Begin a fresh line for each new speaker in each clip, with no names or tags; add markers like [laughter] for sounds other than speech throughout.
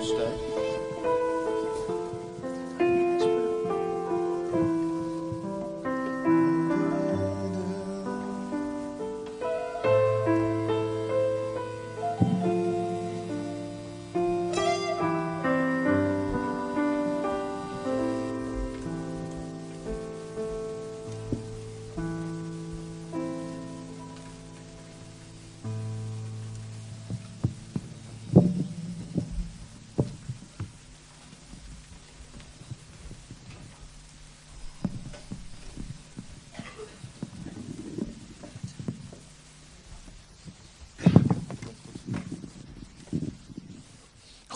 jouw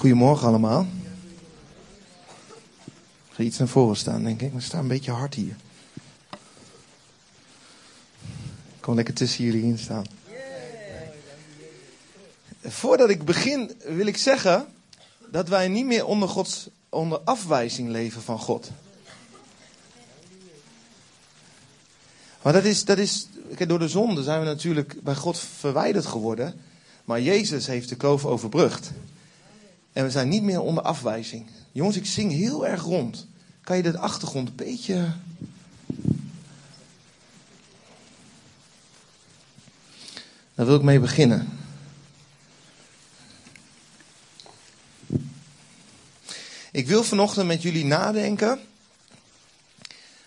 Goedemorgen allemaal. Ik ga iets naar voren staan, denk ik. We staan een beetje hard hier. Ik kan lekker tussen jullie in staan. Voordat ik begin wil ik zeggen dat wij niet meer onder, Gods, onder afwijzing leven van God. Maar dat is, dat is, door de zonde zijn we natuurlijk bij God verwijderd geworden. Maar Jezus heeft de kloof overbrugd. En we zijn niet meer onder afwijzing. Jongens, ik zing heel erg rond. Kan je de achtergrond een beetje. Daar wil ik mee beginnen. Ik wil vanochtend met jullie nadenken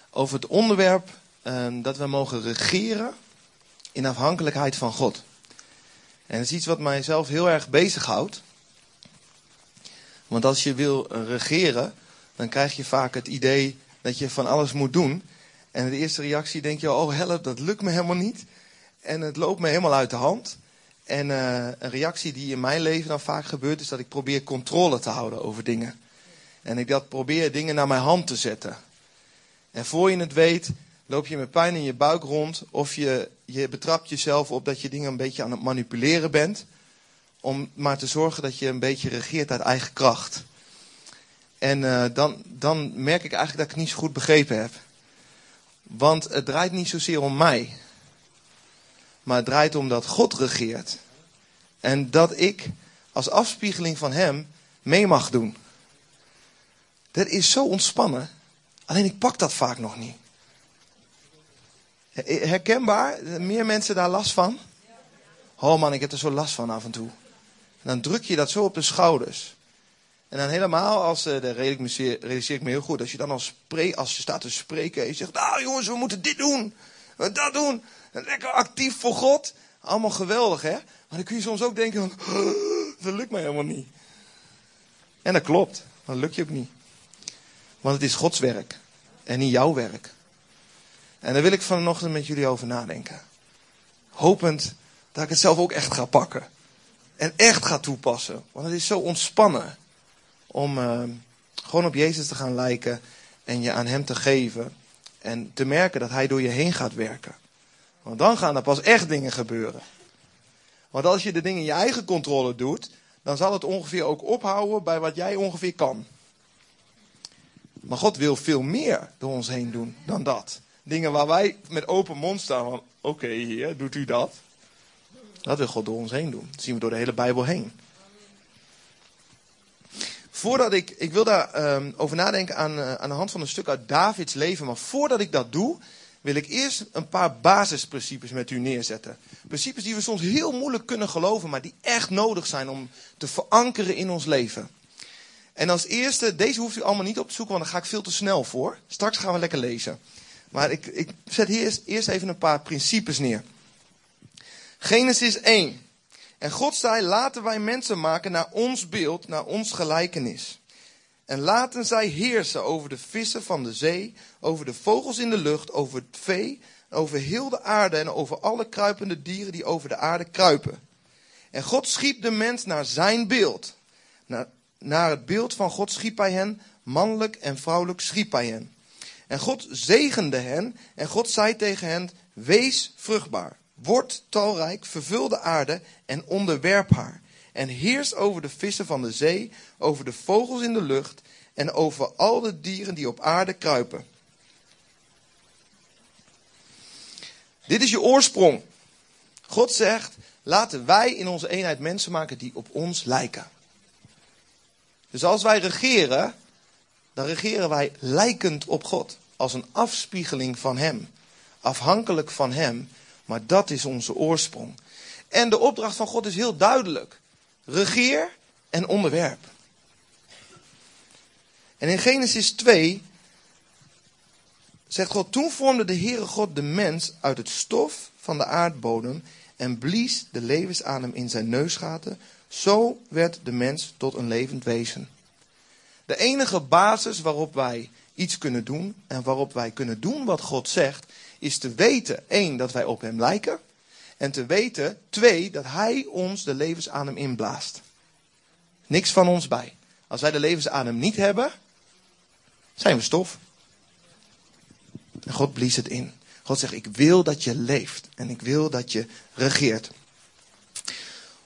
over het onderwerp uh, dat we mogen regeren in afhankelijkheid van God. En dat is iets wat mijzelf heel erg bezighoudt. Want als je wil regeren, dan krijg je vaak het idee dat je van alles moet doen. En de eerste reactie denk je, oh help, dat lukt me helemaal niet. En het loopt me helemaal uit de hand. En uh, een reactie die in mijn leven dan vaak gebeurt, is dat ik probeer controle te houden over dingen. En ik dat probeer dingen naar mijn hand te zetten. En voor je het weet, loop je met pijn in je buik rond. Of je, je betrapt jezelf op dat je dingen een beetje aan het manipuleren bent om maar te zorgen dat je een beetje regeert uit eigen kracht. En uh, dan, dan merk ik eigenlijk dat ik het niet zo goed begrepen heb. Want het draait niet zozeer om mij. Maar het draait om dat God regeert. En dat ik als afspiegeling van Hem mee mag doen. Dat is zo ontspannen. Alleen ik pak dat vaak nog niet. Herkenbaar? Meer mensen daar last van? Oh man, ik heb er zo last van af en toe. Dan druk je dat zo op de schouders. En dan helemaal als, uh, dat realiseer ik me heel goed, als je dan als, spre als je staat te spreken en je zegt, nou jongens, we moeten dit doen, we dat doen. Lekker actief voor God. Allemaal geweldig, hè? Maar dan kun je soms ook denken, dat lukt mij helemaal niet. En dat klopt, dat lukt je ook niet. Want het is Gods werk en niet jouw werk. En daar wil ik vanochtend met jullie over nadenken. Hopend dat ik het zelf ook echt ga pakken. En echt gaat toepassen. Want het is zo ontspannen om uh, gewoon op Jezus te gaan lijken en je aan Hem te geven. En te merken dat Hij door je heen gaat werken. Want dan gaan er pas echt dingen gebeuren. Want als je de dingen in je eigen controle doet, dan zal het ongeveer ook ophouden bij wat jij ongeveer kan. Maar God wil veel meer door ons heen doen dan dat. Dingen waar wij met open mond staan van, oké heer, doet u dat? Dat wil God door ons heen doen. Dat zien we door de hele Bijbel heen. Voordat ik, ik wil daar um, over nadenken aan, uh, aan de hand van een stuk uit Davids leven. Maar voordat ik dat doe, wil ik eerst een paar basisprincipes met u neerzetten. Principes die we soms heel moeilijk kunnen geloven, maar die echt nodig zijn om te verankeren in ons leven. En als eerste, deze hoeft u allemaal niet op te zoeken, want daar ga ik veel te snel voor. Straks gaan we lekker lezen. Maar ik, ik zet hier eerst, eerst even een paar principes neer. Genesis 1. En God zei, laten wij mensen maken naar ons beeld, naar ons gelijkenis. En laten zij heersen over de vissen van de zee, over de vogels in de lucht, over het vee, over heel de aarde en over alle kruipende dieren die over de aarde kruipen. En God schiep de mens naar zijn beeld. Naar, naar het beeld van God schiep hij hen, mannelijk en vrouwelijk schiep hij hen. En God zegende hen en God zei tegen hen, wees vruchtbaar. Word talrijk, vervul de aarde en onderwerp haar. En heers over de vissen van de zee, over de vogels in de lucht en over al de dieren die op aarde kruipen. Dit is je oorsprong. God zegt, laten wij in onze eenheid mensen maken die op ons lijken. Dus als wij regeren, dan regeren wij lijkend op God. Als een afspiegeling van Hem. Afhankelijk van Hem. Maar dat is onze oorsprong. En de opdracht van God is heel duidelijk. Regeer en onderwerp. En in Genesis 2 zegt God, toen vormde de Heere God de mens uit het stof van de aardbodem en blies de levensadem in zijn neusgaten. Zo werd de mens tot een levend wezen. De enige basis waarop wij iets kunnen doen en waarop wij kunnen doen wat God zegt, is te weten, één, dat wij op Hem lijken. En te weten, twee, dat Hij ons de levensadem inblaast. Niks van ons bij. Als wij de levensadem niet hebben, zijn we stof. En God blies het in. God zegt, ik wil dat je leeft en ik wil dat je regeert.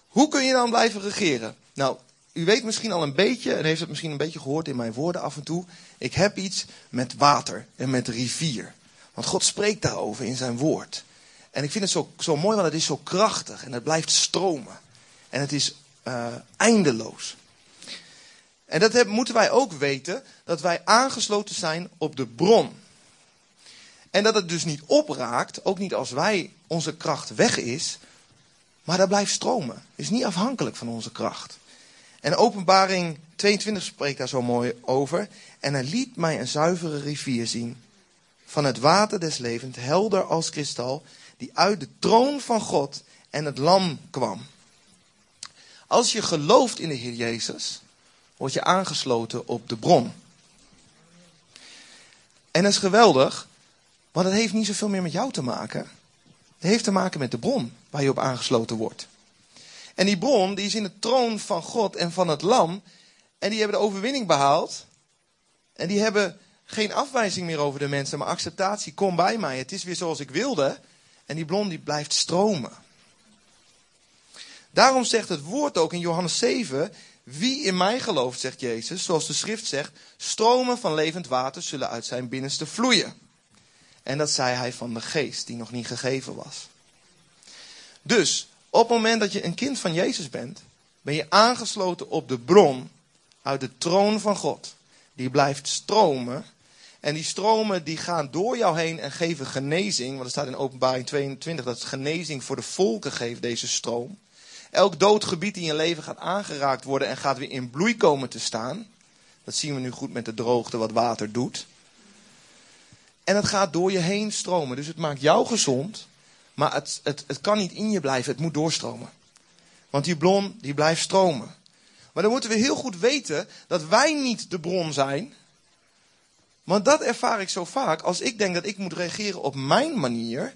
Hoe kun je dan blijven regeren? Nou, u weet misschien al een beetje, en heeft het misschien een beetje gehoord in mijn woorden af en toe. Ik heb iets met water en met rivier. Want God spreekt daarover in zijn woord. En ik vind het zo, zo mooi, want het is zo krachtig en het blijft stromen. En het is uh, eindeloos. En dat moeten wij ook weten, dat wij aangesloten zijn op de bron. En dat het dus niet opraakt, ook niet als wij onze kracht weg is, maar dat blijft stromen. Is niet afhankelijk van onze kracht. En openbaring 22 spreekt daar zo mooi over. En hij liet mij een zuivere rivier zien. Van het water des levens, helder als kristal, die uit de troon van God en het lam kwam. Als je gelooft in de Heer Jezus, word je aangesloten op de bron. En dat is geweldig, want het heeft niet zoveel meer met jou te maken. Het heeft te maken met de bron waar je op aangesloten wordt. En die bron die is in de troon van God en van het lam. En die hebben de overwinning behaald. En die hebben geen afwijzing meer over de mensen, maar acceptatie. Kom bij mij, het is weer zoals ik wilde. En die bron die blijft stromen. Daarom zegt het woord ook in Johannes 7, wie in mij gelooft, zegt Jezus, zoals de schrift zegt, stromen van levend water zullen uit zijn binnenste vloeien. En dat zei hij van de geest die nog niet gegeven was. Dus op het moment dat je een kind van Jezus bent, ben je aangesloten op de bron uit de troon van God. Die blijft stromen. En die stromen die gaan door jou heen en geven genezing. Want er staat in openbaring 22 dat genezing voor de volken geeft, deze stroom. Elk doodgebied in je leven gaat aangeraakt worden en gaat weer in bloei komen te staan. Dat zien we nu goed met de droogte, wat water doet. En het gaat door je heen stromen. Dus het maakt jou gezond. Maar het, het, het kan niet in je blijven. Het moet doorstromen. Want die bron die blijft stromen. Maar dan moeten we heel goed weten dat wij niet de bron zijn. Want dat ervaar ik zo vaak. Als ik denk dat ik moet reageren op mijn manier.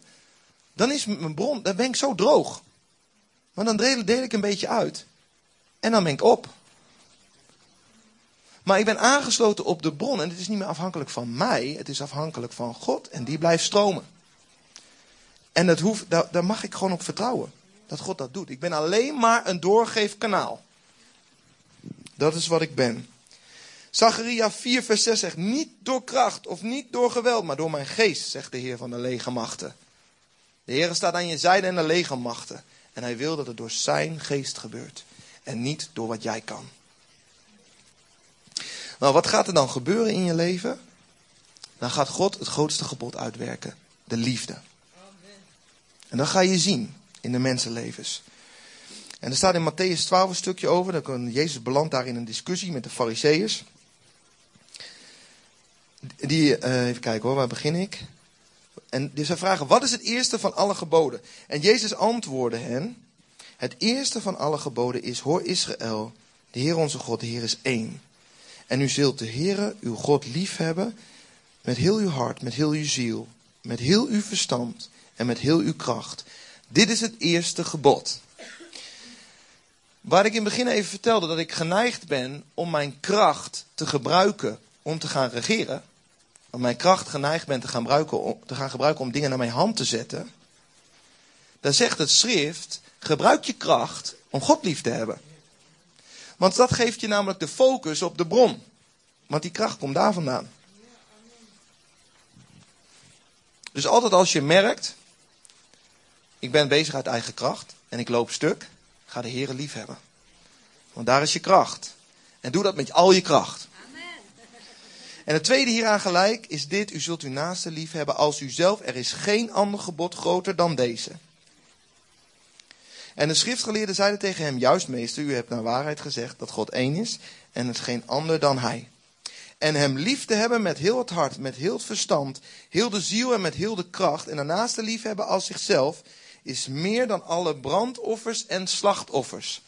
Dan is mijn bron, dan ben ik zo droog. Maar dan deel, ik een beetje uit. En dan ben ik op. Maar ik ben aangesloten op de bron en het is niet meer afhankelijk van mij, het is afhankelijk van God en die blijft stromen. En dat daar, daar mag ik gewoon op vertrouwen, dat God dat doet. Ik ben alleen maar een doorgeefkanaal. Dat is wat ik ben. Zacharia 4 vers 6 zegt, niet door kracht of niet door geweld, maar door mijn geest, zegt de Heer van de legermachten. De Heer staat aan je zijde en de legermachten. En hij wil dat het door zijn geest gebeurt. En niet door wat jij kan. Nou, wat gaat er dan gebeuren in je leven? Dan gaat God het grootste gebod uitwerken: de liefde. En dat ga je zien in de mensenlevens. En er staat in Matthäus 12 een stukje over. Dat Jezus belandt daar in een discussie met de Fariseeërs. Die, uh, even kijken hoor, waar begin ik? En dus zij vragen, wat is het eerste van alle geboden? En Jezus antwoordde hen, het eerste van alle geboden is, hoor Israël, de Heer onze God, de Heer is één. En u zult de Heere, uw God, lief hebben met heel uw hart, met heel uw ziel, met heel uw verstand en met heel uw kracht. Dit is het eerste gebod. Waar ik in het begin even vertelde dat ik geneigd ben om mijn kracht te gebruiken om te gaan regeren. Om mijn kracht geneigd ben te gaan, gebruiken, te gaan gebruiken om dingen naar mijn hand te zetten. Dan zegt het schrift, gebruik je kracht om God lief te hebben. Want dat geeft je namelijk de focus op de bron. Want die kracht komt daar vandaan. Dus altijd als je merkt, ik ben bezig uit eigen kracht en ik loop stuk, ga de Heer lief hebben. Want daar is je kracht. En doe dat met al je kracht. En het tweede hieraan gelijk is dit: U zult uw naaste lief hebben als uzelf. Er is geen ander gebod groter dan deze. En de schriftgeleerden zeiden tegen hem: Juist, meester, u hebt naar waarheid gezegd dat God één is en het geen ander dan hij. En hem lief te hebben met heel het hart, met heel het verstand, heel de ziel en met heel de kracht. En daarnaast te lief hebben als zichzelf, is meer dan alle brandoffers en slachtoffers.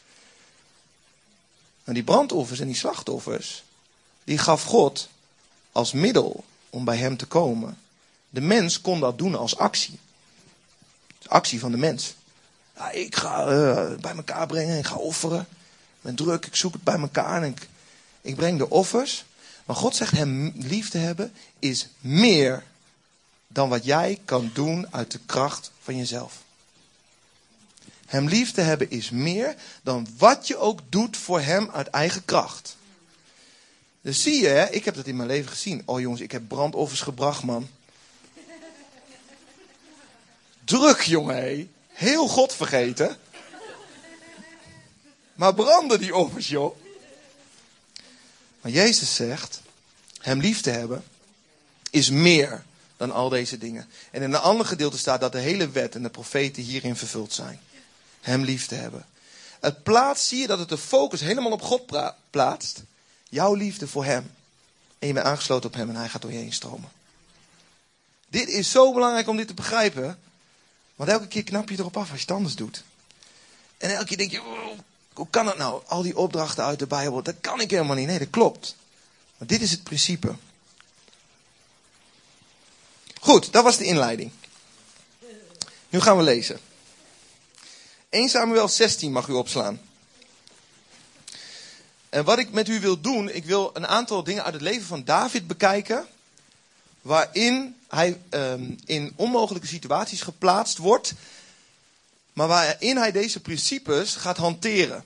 En die brandoffers en die slachtoffers, die gaf God als middel om bij hem te komen. De mens kon dat doen als actie. actie van de mens. Ja, ik ga uh, bij elkaar brengen, ik ga offeren. Ik ben druk, ik zoek het bij elkaar en ik, ik breng de offers. Maar God zegt hem lief te hebben is meer dan wat jij kan doen uit de kracht van jezelf. Hem lief te hebben is meer dan wat je ook doet voor hem uit eigen kracht. Dus zie je, hè, ik heb dat in mijn leven gezien. Oh jongens, ik heb brandoffers gebracht, man. Druk, jongen. Heel God vergeten. Maar branden die offers, joh. Maar Jezus zegt, hem lief te hebben is meer dan al deze dingen. En in een ander gedeelte staat dat de hele wet en de profeten hierin vervuld zijn. Hem lief te hebben. Het plaatst, zie je dat het de focus helemaal op God plaatst. Jouw liefde voor hem. En je bent aangesloten op hem en hij gaat door je heen stromen. Dit is zo belangrijk om dit te begrijpen. Want elke keer knap je erop af als je het anders doet. En elke keer denk je, hoe kan dat nou? Al die opdrachten uit de Bijbel, dat kan ik helemaal niet. Nee, dat klopt. Maar dit is het principe. Goed, dat was de inleiding. Nu gaan we lezen. 1 Samuel 16 mag u opslaan. En wat ik met u wil doen, ik wil een aantal dingen uit het leven van David bekijken. Waarin hij um, in onmogelijke situaties geplaatst wordt. Maar waarin hij deze principes gaat hanteren.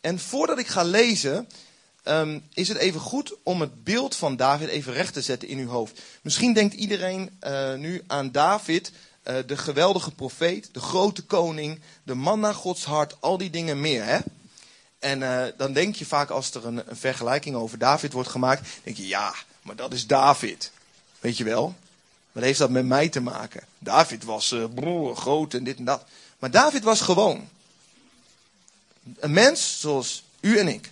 En voordat ik ga lezen, um, is het even goed om het beeld van David even recht te zetten in uw hoofd. Misschien denkt iedereen uh, nu aan David, uh, de geweldige profeet, de grote koning, de man naar Gods hart, al die dingen meer. Hè? En uh, dan denk je vaak als er een, een, vergelijking over David wordt gemaakt, denk je ja, maar dat is David. Weet je wel? Wat heeft dat met mij te maken? David was uh, broer, groot en dit en dat. Maar David was gewoon. Een mens zoals u en ik.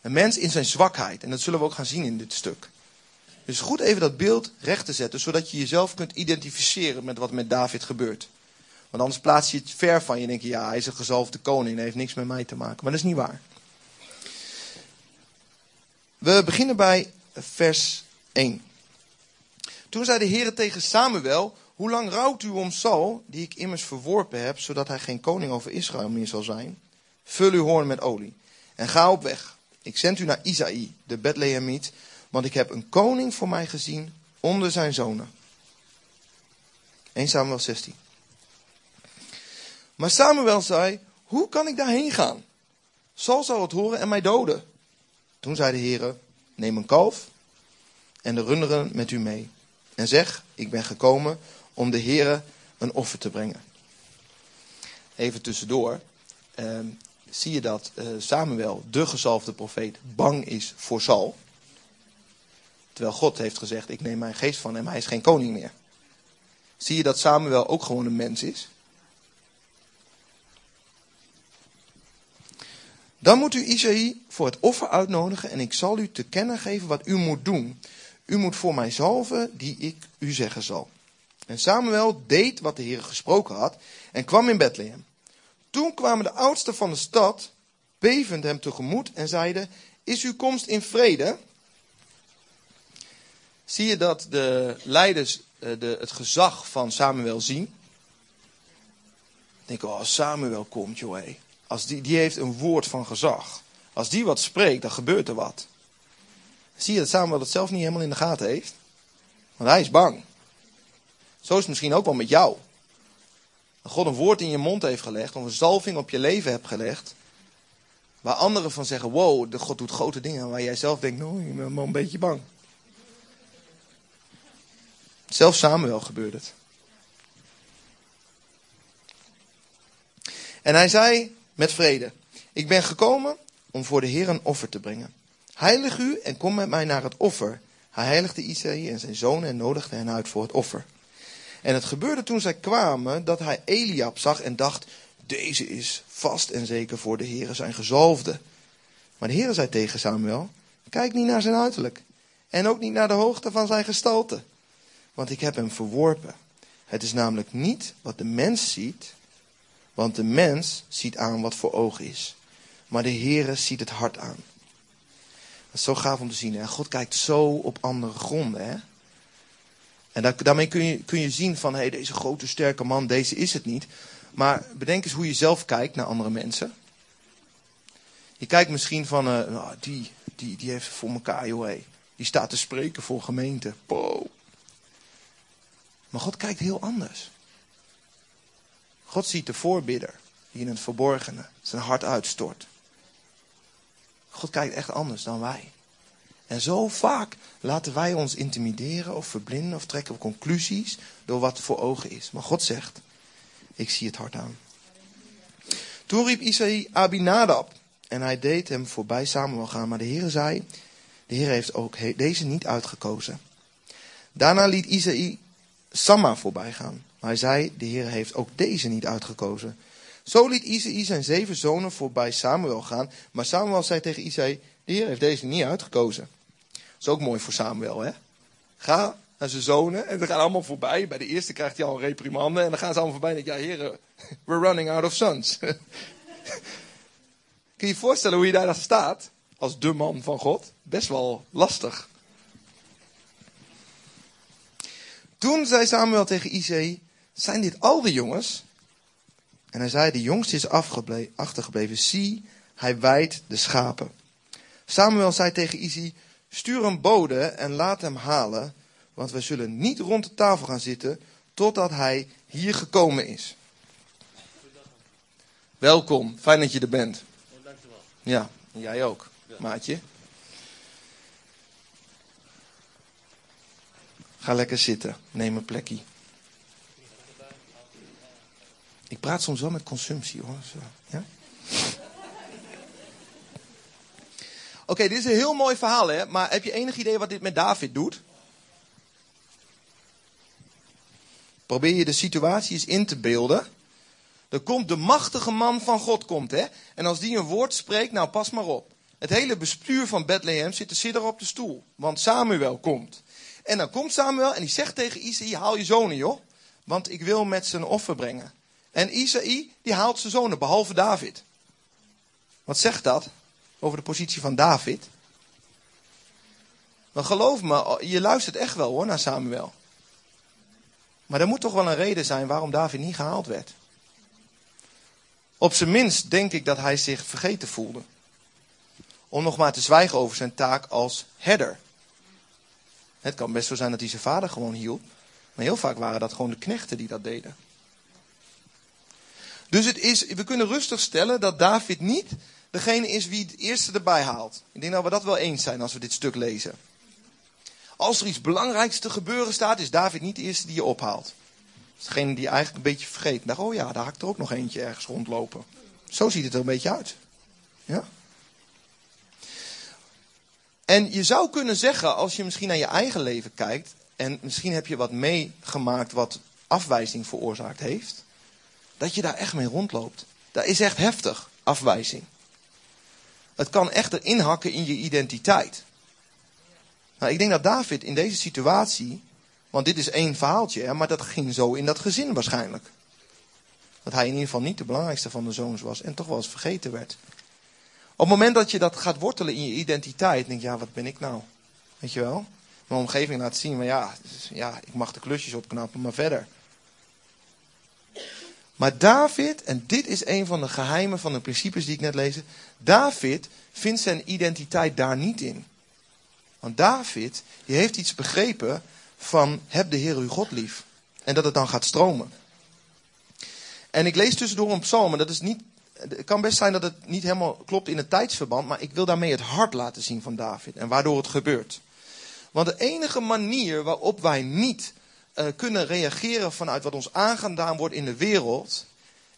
Een mens in zijn zwakheid. En dat zullen we ook gaan zien in dit stuk. Dus goed even dat beeld recht te zetten, zodat je jezelf kunt identificeren met wat met David gebeurt. Want anders plaats je het ver van je en denk je, ja, hij is een gezalfde koning, dat heeft niks met mij te maken. Maar dat is niet waar. We beginnen bij vers 1. Toen zei de Heer tegen Samuel, hoe lang rouwt u om Saul, die ik immers verworpen heb, zodat hij geen koning over Israël meer zal zijn? Vul uw hoorn met olie en ga op weg. Ik zend u naar Isaï, de Bethlehemiet, want ik heb een koning voor mij gezien onder zijn zonen. 1 Samuel 16. Maar Samuel zei, hoe kan ik daarheen gaan? Saul zal het horen en mij doden. Toen zei de Heer, neem een kalf en de runderen met u mee. En zeg, ik ben gekomen om de Heer een offer te brengen. Even tussendoor. Uh, zie je dat uh, Samuel, de gezalfde profeet, bang is voor Saul. Terwijl God heeft gezegd, ik neem mijn geest van hem, hij is geen koning meer. Zie je dat Samuel ook gewoon een mens is? Dan moet u Isaïe voor het offer uitnodigen en ik zal u te kennen geven wat u moet doen. U moet voor mij zalven die ik u zeggen zal. En Samuel deed wat de Heer gesproken had en kwam in Bethlehem. Toen kwamen de oudsten van de stad bevend hem tegemoet en zeiden, is uw komst in vrede? Zie je dat de leiders eh, de, het gezag van Samuel zien? Denk, oh, Samuel komt, joh. Als die, die heeft een woord van gezag. Als die wat spreekt, dan gebeurt er wat. Zie je dat Samuel dat zelf niet helemaal in de gaten heeft? Want hij is bang. Zo is het misschien ook wel met jou. Dat God een woord in je mond heeft gelegd, of een zalving op je leven hebt gelegd. Waar anderen van zeggen, wow, de God doet grote dingen. Waar jij zelf denkt, nou, ik ben een beetje bang. Zelfs Samuel gebeurt het. En hij zei met vrede, ik ben gekomen om voor de Heer een offer te brengen. Heilig u en kom met mij naar het offer. Hij heiligde Isaïe en zijn zonen en nodigde hen uit voor het offer. En het gebeurde toen zij kwamen dat hij Eliab zag en dacht, deze is vast en zeker voor de Heer zijn gezalfde. Maar de Heer zei tegen Samuel, kijk niet naar zijn uiterlijk en ook niet naar de hoogte van zijn gestalte, want ik heb hem verworpen. Het is namelijk niet wat de mens ziet, want de mens ziet aan wat voor ogen is. Maar de Heere ziet het hart aan. Dat is zo gaaf om te zien. Hè? God kijkt zo op andere gronden. Hè? En daarmee kun je, kun je zien van, hey, deze grote sterke man, deze is het niet. Maar bedenk eens hoe je zelf kijkt naar andere mensen. Je kijkt misschien van, uh, nou, die, die, die heeft voor elkaar, joh. Die staat te spreken voor gemeente. Po. Maar God kijkt heel anders. God ziet de voorbidder die in het verborgene zijn hart uitstort. God kijkt echt anders dan wij. En zo vaak laten wij ons intimideren of verblinden of trekken conclusies door wat voor ogen is. Maar God zegt, ik zie het hart aan. Toen riep Isaïe Abinadab en hij deed hem voorbij Samuel gaan. Maar de Heer zei, de Heer heeft ook deze niet uitgekozen. Daarna liet Isaïe Samma voorbij gaan. Maar hij zei, de Heer heeft ook deze niet uitgekozen. Zo liet Isaïe zijn zeven zonen voorbij Samuel gaan. Maar Samuel zei tegen Isaïe, de Heer heeft deze niet uitgekozen. Dat is ook mooi voor Samuel, hè? Ga naar zijn zonen en ze gaan allemaal voorbij. Bij de eerste krijgt hij al een reprimande en dan gaan ze allemaal voorbij en ja heren, we're running out of sons. [laughs] Kun je je voorstellen hoe je daar dan staat, als de man van God? Best wel lastig. Toen zei Samuel tegen Isaïe, zijn dit al de jongens? En hij zei, de jongste is achtergebleven. Zie, hij wijdt de schapen. Samuel zei tegen Isi, stuur een bode en laat hem halen, want we zullen niet rond de tafel gaan zitten totdat hij hier gekomen is. Welkom, fijn dat je er bent.
dankjewel.
Ja, jij ook, maatje. Ga lekker zitten, neem een plekje. Ik praat soms wel met consumptie hoor. Ja? Oké, dit is een heel mooi verhaal hè, maar heb je enig idee wat dit met David doet? Probeer je de situatie eens in te beelden. Er komt de machtige man van God, komt hè. En als die een woord spreekt, nou pas maar op. Het hele bestuur van Bethlehem zit te zitten op de stoel. Want Samuel komt. En dan komt Samuel en die zegt tegen Isaïe, haal je zonen joh. Want ik wil met zijn offer brengen. En Isaïe, die haalt zijn zonen, behalve David. Wat zegt dat over de positie van David? Maar geloof me, je luistert echt wel hoor naar Samuel. Maar er moet toch wel een reden zijn waarom David niet gehaald werd. Op zijn minst denk ik dat hij zich vergeten voelde. Om nog maar te zwijgen over zijn taak als herder. Het kan best zo zijn dat hij zijn vader gewoon hielp. Maar heel vaak waren dat gewoon de knechten die dat deden. Dus het is, we kunnen rustig stellen dat David niet degene is wie het eerste erbij haalt. Ik denk dat we dat wel eens zijn als we dit stuk lezen. Als er iets belangrijks te gebeuren staat, is David niet de eerste die je ophaalt. Dat is degene die eigenlijk een beetje vergeet. Dacht, oh ja, daar haakt er ook nog eentje ergens rondlopen. Zo ziet het er een beetje uit. Ja? En je zou kunnen zeggen, als je misschien naar je eigen leven kijkt, en misschien heb je wat meegemaakt wat afwijzing veroorzaakt heeft, dat je daar echt mee rondloopt. Dat is echt heftig, afwijzing. Het kan echter inhakken in je identiteit. Nou, ik denk dat David in deze situatie, want dit is één verhaaltje, hè, maar dat ging zo in dat gezin waarschijnlijk. Dat hij in ieder geval niet de belangrijkste van de zoons was en toch wel eens vergeten werd. Op het moment dat je dat gaat wortelen in je identiteit, denk je, ja, wat ben ik nou? Weet je wel? Mijn omgeving laat zien, maar ja, ja, ik mag de klusjes opknappen, maar verder. Maar David, en dit is een van de geheimen van de principes die ik net lees. David vindt zijn identiteit daar niet in. Want David, die heeft iets begrepen van heb de Heer uw God lief. En dat het dan gaat stromen. En ik lees tussendoor een psalm, dat is niet, het kan best zijn dat het niet helemaal klopt in het tijdsverband, maar ik wil daarmee het hart laten zien van David en waardoor het gebeurt. Want de enige manier waarop wij niet uh, kunnen reageren vanuit wat ons aangedaan wordt in de wereld,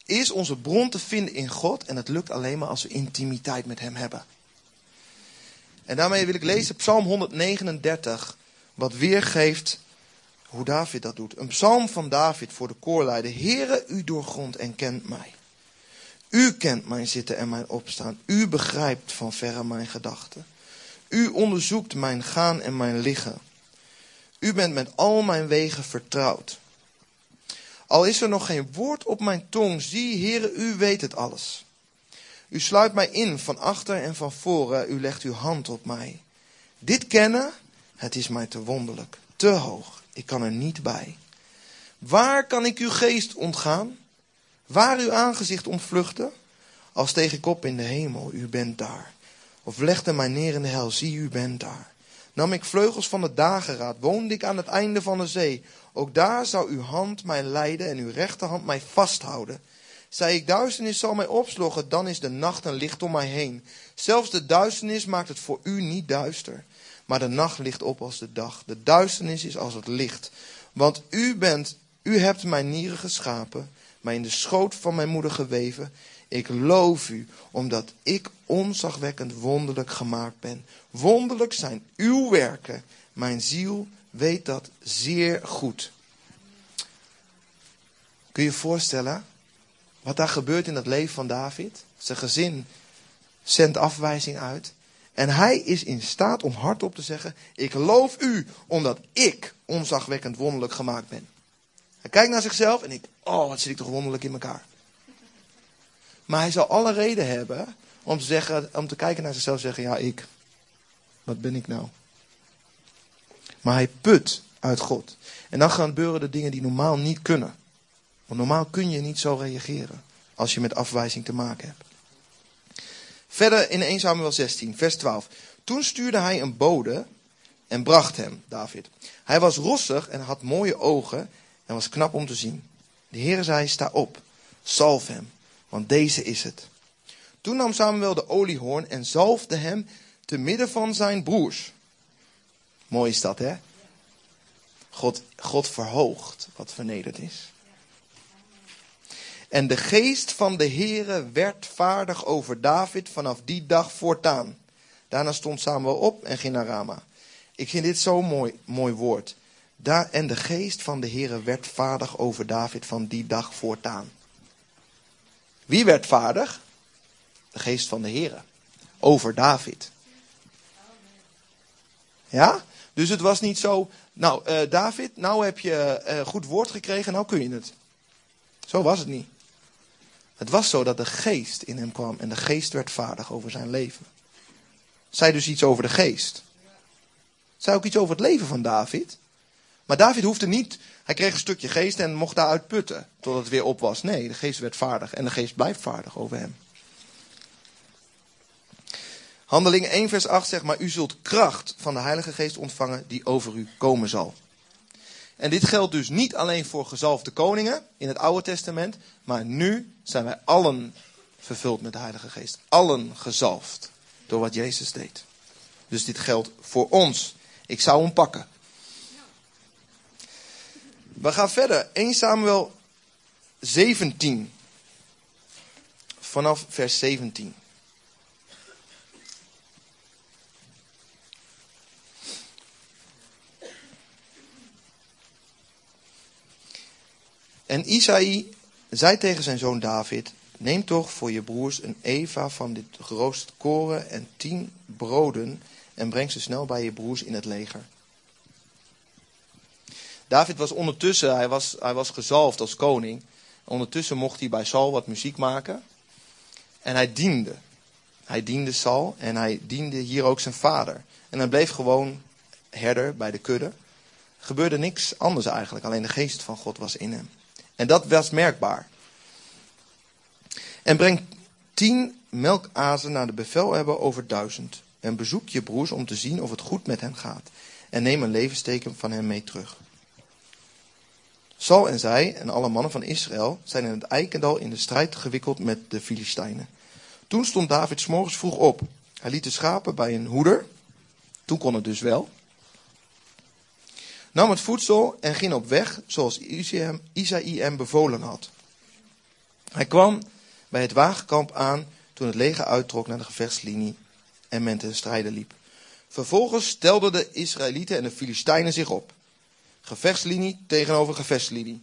is onze bron te vinden in God. En het lukt alleen maar als we intimiteit met Hem hebben. En daarmee wil ik lezen Psalm 139, wat weergeeft hoe David dat doet. Een psalm van David voor de koorleider. Heere, u doorgrondt en kent mij. U kent mijn zitten en mijn opstaan. U begrijpt van verre mijn gedachten. U onderzoekt mijn gaan en mijn liggen. U bent met al mijn wegen vertrouwd. Al is er nog geen woord op mijn tong, zie, Heere, u weet het alles. U sluit mij in van achter en van voren, u legt uw hand op mij. Dit kennen, het is mij te wonderlijk, te hoog, ik kan er niet bij. Waar kan ik uw geest ontgaan? Waar uw aangezicht ontvluchten? Als steeg ik op in de hemel, u bent daar. Of legde mij neer in de hel, zie, u bent daar. Nam ik vleugels van de dageraad, woonde ik aan het einde van de zee. Ook daar zou uw hand mij leiden en uw rechterhand mij vasthouden. Zei ik, duisternis zal mij opsloggen, dan is de nacht een licht om mij heen. Zelfs de duisternis maakt het voor u niet duister. Maar de nacht ligt op als de dag. De duisternis is als het licht. Want u bent, u hebt mijn nieren geschapen, mij in de schoot van mijn moeder geweven. Ik loof u, omdat ik onzagwekkend wonderlijk gemaakt ben. Wonderlijk zijn uw werken. Mijn ziel weet dat zeer goed. Kun je je voorstellen wat daar gebeurt in het leven van David? Zijn gezin zendt afwijzing uit. En hij is in staat om hardop te zeggen: Ik loof u, omdat ik onzagwekkend wonderlijk gemaakt ben. Hij kijkt naar zichzelf en ik, oh, wat zit ik toch wonderlijk in elkaar. Maar hij zal alle reden hebben om te, zeggen, om te kijken naar zichzelf en zeggen: Ja, ik. Wat ben ik nou? Maar hij put uit God. En dan gaan gebeuren de dingen die normaal niet kunnen. Want normaal kun je niet zo reageren als je met afwijzing te maken hebt. Verder in 1 Samuel 16, vers 12. Toen stuurde hij een bode en bracht hem, David. Hij was rossig en had mooie ogen en was knap om te zien. De Heer zei, sta op, zalf hem, want deze is het. Toen nam Samuel de oliehoorn en zalfde hem te midden van zijn broers. Mooi is dat, hè? God, God verhoogt wat vernederd is. En de geest van de Heere werd vaardig over David vanaf die dag voortaan. Daarna stond Samuel op en ging naar Rama. Ik vind dit zo'n mooi, mooi woord. Daar, en de geest van de Heere werd vaardig over David van die dag voortaan. Wie werd vaardig? De geest van de Heere. Over David. Ja? Dus het was niet zo, nou uh, David, nou heb je uh, goed woord gekregen, nou kun je het. Zo was het niet. Het was zo dat de geest in hem kwam en de geest werd vaardig over zijn leven. Zij dus iets over de geest. Zij ook iets over het leven van David. Maar David hoefde niet, hij kreeg een stukje geest en mocht daaruit putten tot het weer op was. Nee, de geest werd vaardig en de geest blijft vaardig over hem. Handelingen 1 vers 8 zegt maar, u zult kracht van de Heilige Geest ontvangen die over u komen zal. En dit geldt dus niet alleen voor gezalfde koningen in het Oude Testament, maar nu zijn wij allen vervuld met de Heilige Geest. Allen gezalfd door wat Jezus deed. Dus dit geldt voor ons. Ik zou hem pakken. We gaan verder. 1 Samuel 17. Vanaf vers 17. En Isaï zei tegen zijn zoon David: Neem toch voor je broers een eva van dit geroosterd koren en tien broden en breng ze snel bij je broers in het leger. David was ondertussen, hij was, hij was gezalfd als koning. Ondertussen mocht hij bij Saul wat muziek maken. En hij diende. Hij diende Saul en hij diende hier ook zijn vader. En hij bleef gewoon herder bij de kudde. Gebeurde niks anders eigenlijk, alleen de geest van God was in hem. En dat was merkbaar. En breng tien melkazen naar de bevelhebber over duizend. En bezoek je broers om te zien of het goed met hen gaat. En neem een levensteken van hen mee terug. Sal en zij en alle mannen van Israël zijn in het Eikendal in de strijd gewikkeld met de Filistijnen. Toen stond David s morgens vroeg op. Hij liet de schapen bij een hoeder. Toen kon het dus wel nam het voedsel en ging op weg zoals Isaïe hem bevolen had. Hij kwam bij het wagenkamp aan toen het leger uittrok naar de gevechtslinie en men ten strijde liep. Vervolgens stelden de Israëlieten en de Filistijnen zich op. Gevechtslinie tegenover gevechtslinie.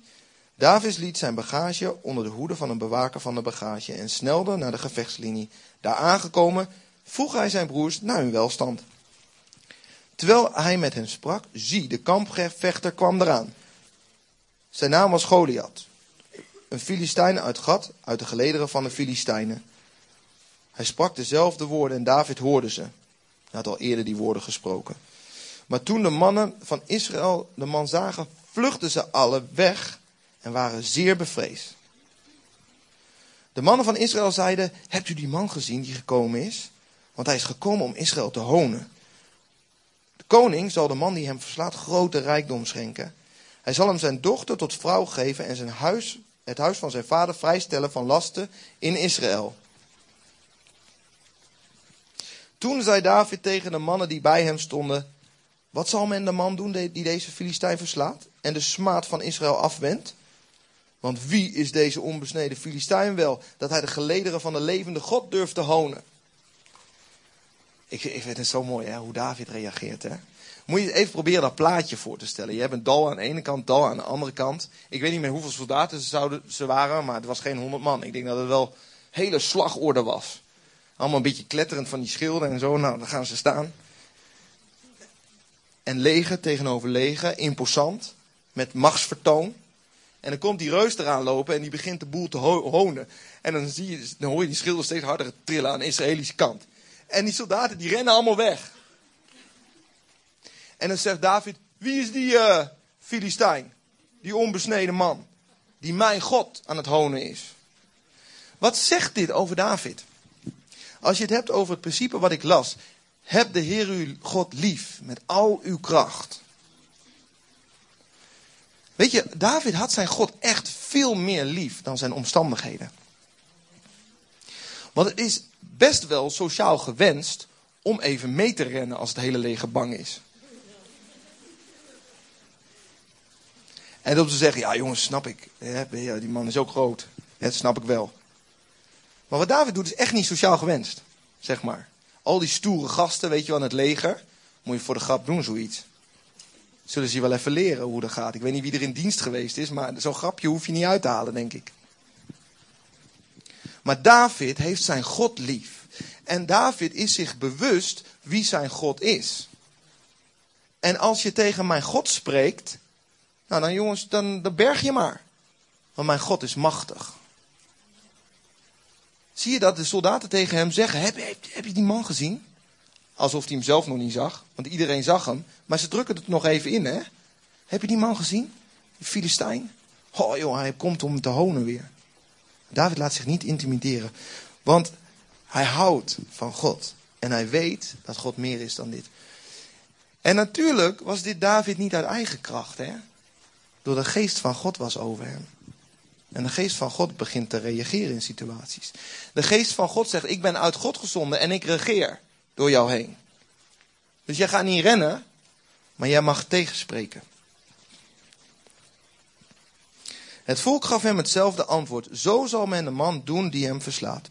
David liet zijn bagage onder de hoede van een bewaker van de bagage en snelde naar de gevechtslinie. Daar aangekomen vroeg hij zijn broers naar hun welstand. Terwijl hij met hen sprak, zie, de kampvechter kwam eraan. Zijn naam was Goliath, een Filistijn uit Gad, uit de gelederen van de Filistijnen. Hij sprak dezelfde woorden en David hoorde ze. Hij had al eerder die woorden gesproken. Maar toen de mannen van Israël de man zagen, vluchtten ze alle weg en waren zeer bevreesd. De mannen van Israël zeiden: Hebt u die man gezien die gekomen is? Want hij is gekomen om Israël te honen. De koning zal de man die hem verslaat grote rijkdom schenken. Hij zal hem zijn dochter tot vrouw geven en zijn huis, het huis van zijn vader vrijstellen van lasten in Israël. Toen zei David tegen de mannen die bij hem stonden: Wat zal men de man doen die deze Filistijn verslaat en de smaad van Israël afwendt? Want wie is deze onbesneden Filistijn wel, dat hij de gelederen van de levende God durft te honen? Ik, vind het zo mooi hè, hoe David reageert. Hè? Moet je even proberen dat plaatje voor te stellen. Je hebt een dal aan de ene kant, dal aan de andere kant. Ik weet niet meer hoeveel soldaten ze, zouden, ze waren, maar het was geen honderd man. Ik denk dat het wel hele slagorde was. Allemaal een beetje kletterend van die schilden en zo. Nou, dan gaan ze staan. En leger tegenover leger, imposant, met machtsvertoon. En dan komt die reus eraan lopen en die begint de boel te honen. En dan, zie je, hoor je die schilder steeds harder trillen aan de Israëlische kant. En die soldaten die rennen allemaal weg. En dan zegt David, wie is die uh, Filistijn? Die onbesneden man. Die mijn God aan het honen is. Wat zegt dit over David? Als je het hebt over het principe wat ik las. Heb de Heer uw God lief met al uw kracht. Weet je, David had zijn God echt veel meer lief dan zijn omstandigheden. Want het is best wel sociaal gewenst om even mee te rennen als het hele leger bang is. En om te zeggen, ja jongens, snap ik. Die man is ook groot. Dat snap ik wel. Maar wat David doet is echt niet sociaal gewenst. Zeg maar. Al die stoere gasten, weet je wel, in het leger. Moet je voor de grap doen, zoiets. Zullen ze je wel even leren hoe dat gaat. Ik weet niet wie er in dienst geweest is, maar zo'n grapje hoef je niet uit te halen, denk ik. Maar David heeft zijn God lief. En David is zich bewust wie zijn God is. En als je tegen mijn God spreekt, nou dan jongens, dan, dan berg je maar. Want mijn God is machtig. Zie je dat de soldaten tegen hem zeggen: heb, heb, heb, je die man gezien? Alsof hij hem zelf nog niet zag, want iedereen zag hem. Maar ze drukken het nog even in, hè? Heb je die man gezien? Filistijn? Oh joh, hij komt om te honen weer. David laat zich niet intimideren, want hij houdt van God. En hij weet dat God meer is dan dit. En natuurlijk was dit David niet uit eigen kracht, hè? Door de geest van God was over hem. En de geest van God begint te reageren in situaties. De geest van God zegt: Ik ben uit God gezonden en ik regeer door jou heen. Dus jij gaat niet rennen, maar jij mag tegenspreken. Het volk gaf hem hetzelfde antwoord. Zo zal men de man doen die hem verslaat.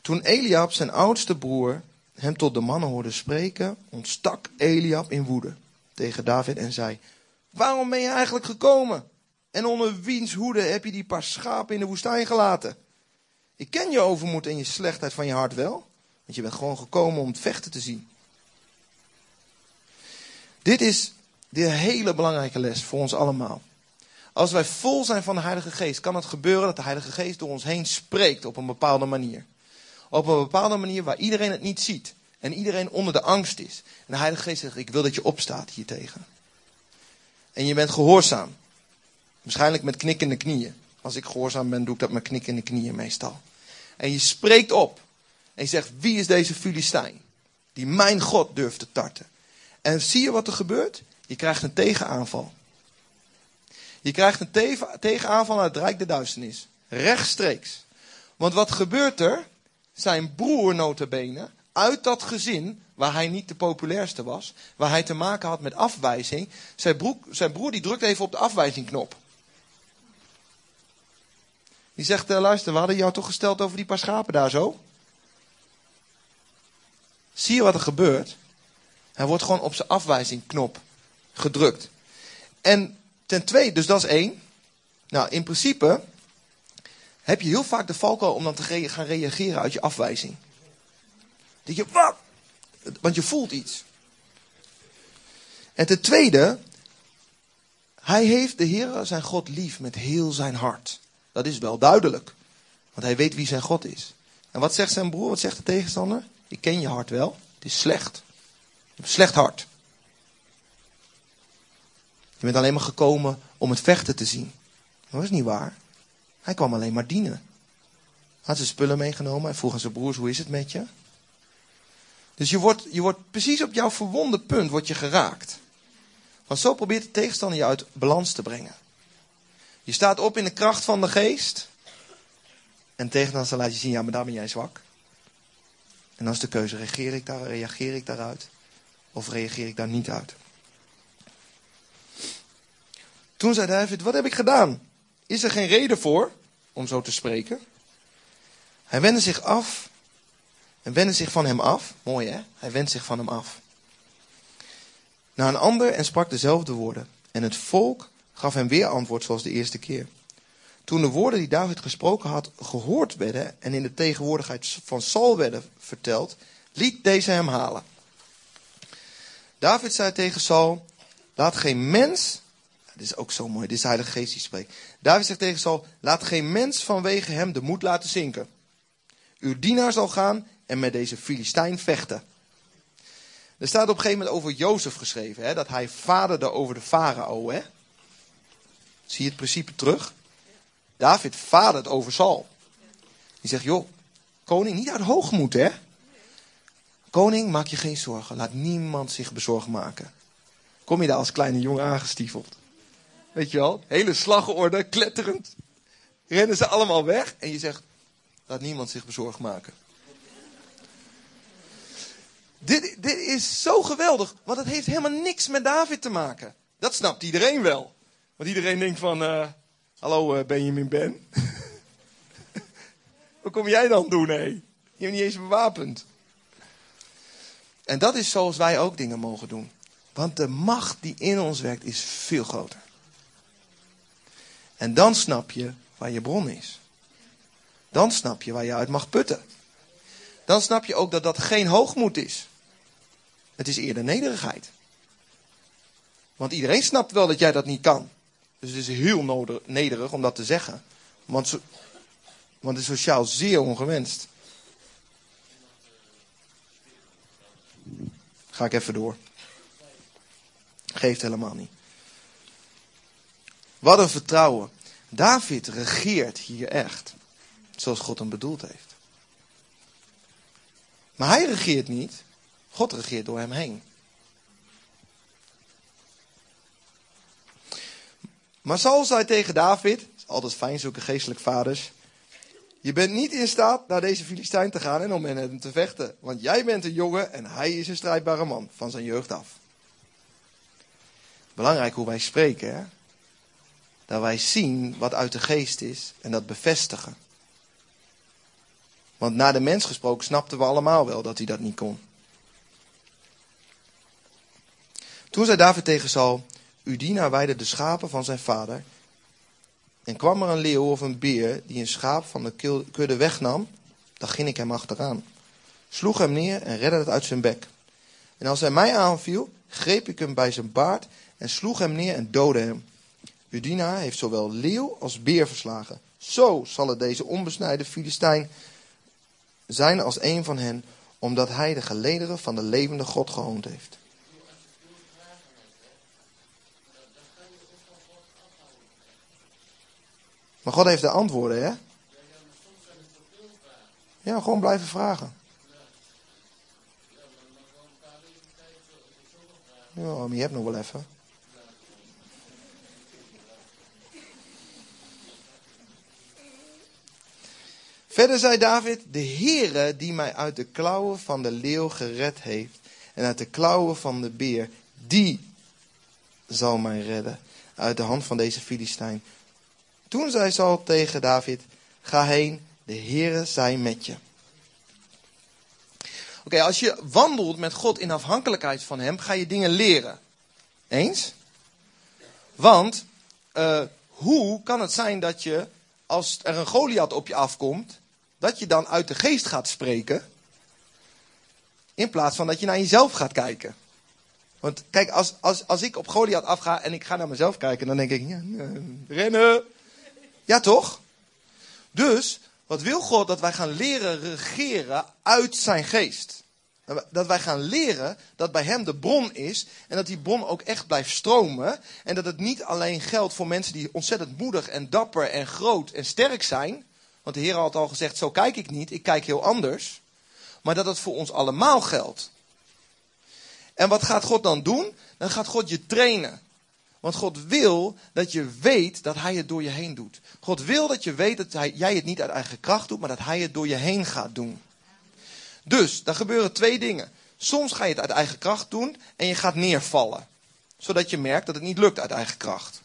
Toen Eliab, zijn oudste broer, hem tot de mannen hoorde spreken, ontstak Eliab in woede tegen David en zei: Waarom ben je eigenlijk gekomen? En onder wiens hoede heb je die paar schapen in de woestijn gelaten? Ik ken je overmoed en je slechtheid van je hart wel, want je bent gewoon gekomen om het vechten te zien. Dit is de hele belangrijke les voor ons allemaal. Als wij vol zijn van de Heilige Geest, kan het gebeuren dat de Heilige Geest door ons heen spreekt op een bepaalde manier. Op een bepaalde manier waar iedereen het niet ziet. En iedereen onder de angst is. En de Heilige Geest zegt, ik wil dat je opstaat hiertegen. En je bent gehoorzaam. Waarschijnlijk met knikkende knieën. Als ik gehoorzaam ben, doe ik dat met knikkende knieën meestal. En je spreekt op. En je zegt, wie is deze Filistijn? Die mijn God durft te tarten. En zie je wat er gebeurt? Je krijgt een tegenaanval. Je krijgt een tegenaanval uit het Rijk der Duisternis. Rechtstreeks. Want wat gebeurt er? Zijn broer notabene, uit dat gezin waar hij niet de populairste was, waar hij te maken had met afwijzing, zijn broer, zijn broer die drukt even op de afwijzingknop. Die zegt, uh, luister, we hadden jou toch gesteld over die paar schapen daar zo? Zie je wat er gebeurt? Hij wordt gewoon op zijn afwijzingknop gedrukt. En ten tweede, dus dat is één. Nou, in principe heb je heel vaak de valkuil om dan te gaan reageren uit je afwijzing. Dat je, wat? Want je voelt iets. En ten tweede, hij heeft de Heer, zijn God, lief met heel zijn hart. Dat is wel duidelijk. Want hij weet wie zijn God is. En wat zegt zijn broer? Wat zegt de tegenstander? Ik ken je hart wel. Het is slecht. Je hebt een slecht hart. Je bent alleen maar gekomen om het vechten te zien. Dat is niet waar. Hij kwam alleen maar dienen. Had zijn spullen meegenomen en vroeg aan zijn broers, hoe is het met je? Dus je wordt, je wordt precies op jouw verwonde punt wordt je geraakt. Want zo probeert de tegenstander je uit balans te brengen. Je staat op in de kracht van de geest. En tegenstander laat je zien, ja, maar daar ben jij zwak. En dan is de keuze, reageer ik, daar, reageer ik daaruit? Of reageer ik daar niet uit? Toen zei David, wat heb ik gedaan? Is er geen reden voor om zo te spreken? Hij wendde zich af en wendde zich van hem af. Mooi hè? Hij wendt zich van hem af. Naar een ander en sprak dezelfde woorden. En het volk gaf hem weer antwoord zoals de eerste keer. Toen de woorden die David gesproken had gehoord werden en in de tegenwoordigheid van Saul werden verteld, liet deze hem halen. David zei tegen Saul: Laat geen mens. Dit is ook zo mooi, dit is Heilige Geest die spreekt. David zegt tegen Saul: Laat geen mens vanwege hem de moed laten zinken. Uw dienaar zal gaan en met deze Filistijn vechten. Er staat op een gegeven moment over Jozef geschreven, hè, dat hij vaderde over de farao. Hè? Zie je het principe terug? David vadert over Saul. Die zegt, joh, koning, niet uit hoogmoed, hè? Koning, maak je geen zorgen. Laat niemand zich bezorgd maken. Kom je daar als kleine jongen aangestiefeld? Weet je wel? Hele slagorde, kletterend. Rennen ze allemaal weg. En je zegt, laat niemand zich bezorgd maken. Dit, dit is zo geweldig, want het heeft helemaal niks met David te maken. Dat snapt iedereen wel. Want iedereen denkt van, uh, hallo uh, Benjamin Ben. [laughs] Wat kom jij dan doen, hé? Je bent niet eens bewapend. En dat is zoals wij ook dingen mogen doen. Want de macht die in ons werkt is veel groter. En dan snap je waar je bron is. Dan snap je waar je uit mag putten. Dan snap je ook dat dat geen hoogmoed is. Het is eerder nederigheid. Want iedereen snapt wel dat jij dat niet kan. Dus het is heel nederig om dat te zeggen. Want, want het is sociaal zeer ongewenst. Ga ik even door. Geeft helemaal niet. Wat een vertrouwen. David regeert hier echt. Zoals God hem bedoeld heeft. Maar hij regeert niet. God regeert door hem heen. Maar Saul zei tegen David, altijd fijn zulke geestelijk vaders. Je bent niet in staat naar deze Filistijn te gaan en om met hem te vechten. Want jij bent een jongen en hij is een strijdbare man van zijn jeugd af. Belangrijk hoe wij spreken, hè? Dat wij zien wat uit de geest is en dat bevestigen. Want naar de mens gesproken snapten we allemaal wel dat hij dat niet kon. Toen zei David tegen Saul, uw dienaar weide de schapen van zijn vader. En kwam er een leeuw of een beer die een schaap van de kudde wegnam, dan ging ik hem achteraan. Sloeg hem neer en redde het uit zijn bek. En als hij mij aanviel, greep ik hem bij zijn baard en sloeg hem neer en doodde hem. Uw dienaar heeft zowel leeuw als beer verslagen. Zo zal het deze onbesnijde Filistijn zijn als een van hen, omdat hij de gelederen van de levende God gehoond heeft. Maar God heeft de antwoorden, hè? Ja, gewoon blijven vragen. Ja, maar je hebt nog wel even. Verder zei David, de Heere die mij uit de klauwen van de leeuw gered heeft en uit de klauwen van de beer, die zal mij redden uit de hand van deze Filistijn. Toen zei Saul tegen David, Ga heen, de Heere zij met je. Oké, als je wandelt met God in afhankelijkheid van Hem, ga je dingen leren. Eens? Want uh, hoe kan het zijn dat je, als er een Goliath op je afkomt, dat je dan uit de geest gaat spreken, in plaats van dat je naar jezelf gaat kijken? Want kijk, als, als, als ik op Goliath afga en ik ga naar mezelf kijken, dan denk ik, ja, rennen. Ja, toch? Dus, wat wil God? Dat wij gaan leren regeren uit zijn geest. Dat wij gaan leren dat bij hem de bron is en dat die bron ook echt blijft stromen. En dat het niet alleen geldt voor mensen die ontzettend moedig en dapper en groot en sterk zijn. Want de Heer had al gezegd, zo kijk ik niet, ik kijk heel anders. Maar dat het voor ons allemaal geldt. En wat gaat God dan doen? Dan gaat God je trainen. Want God wil dat je weet dat Hij het door je heen doet. God wil dat je weet dat jij het niet uit eigen kracht doet, maar dat Hij het door je heen gaat doen. Dus, dan gebeuren twee dingen. Soms ga je het uit eigen kracht doen en je gaat neervallen. Zodat je merkt dat het niet lukt uit eigen kracht.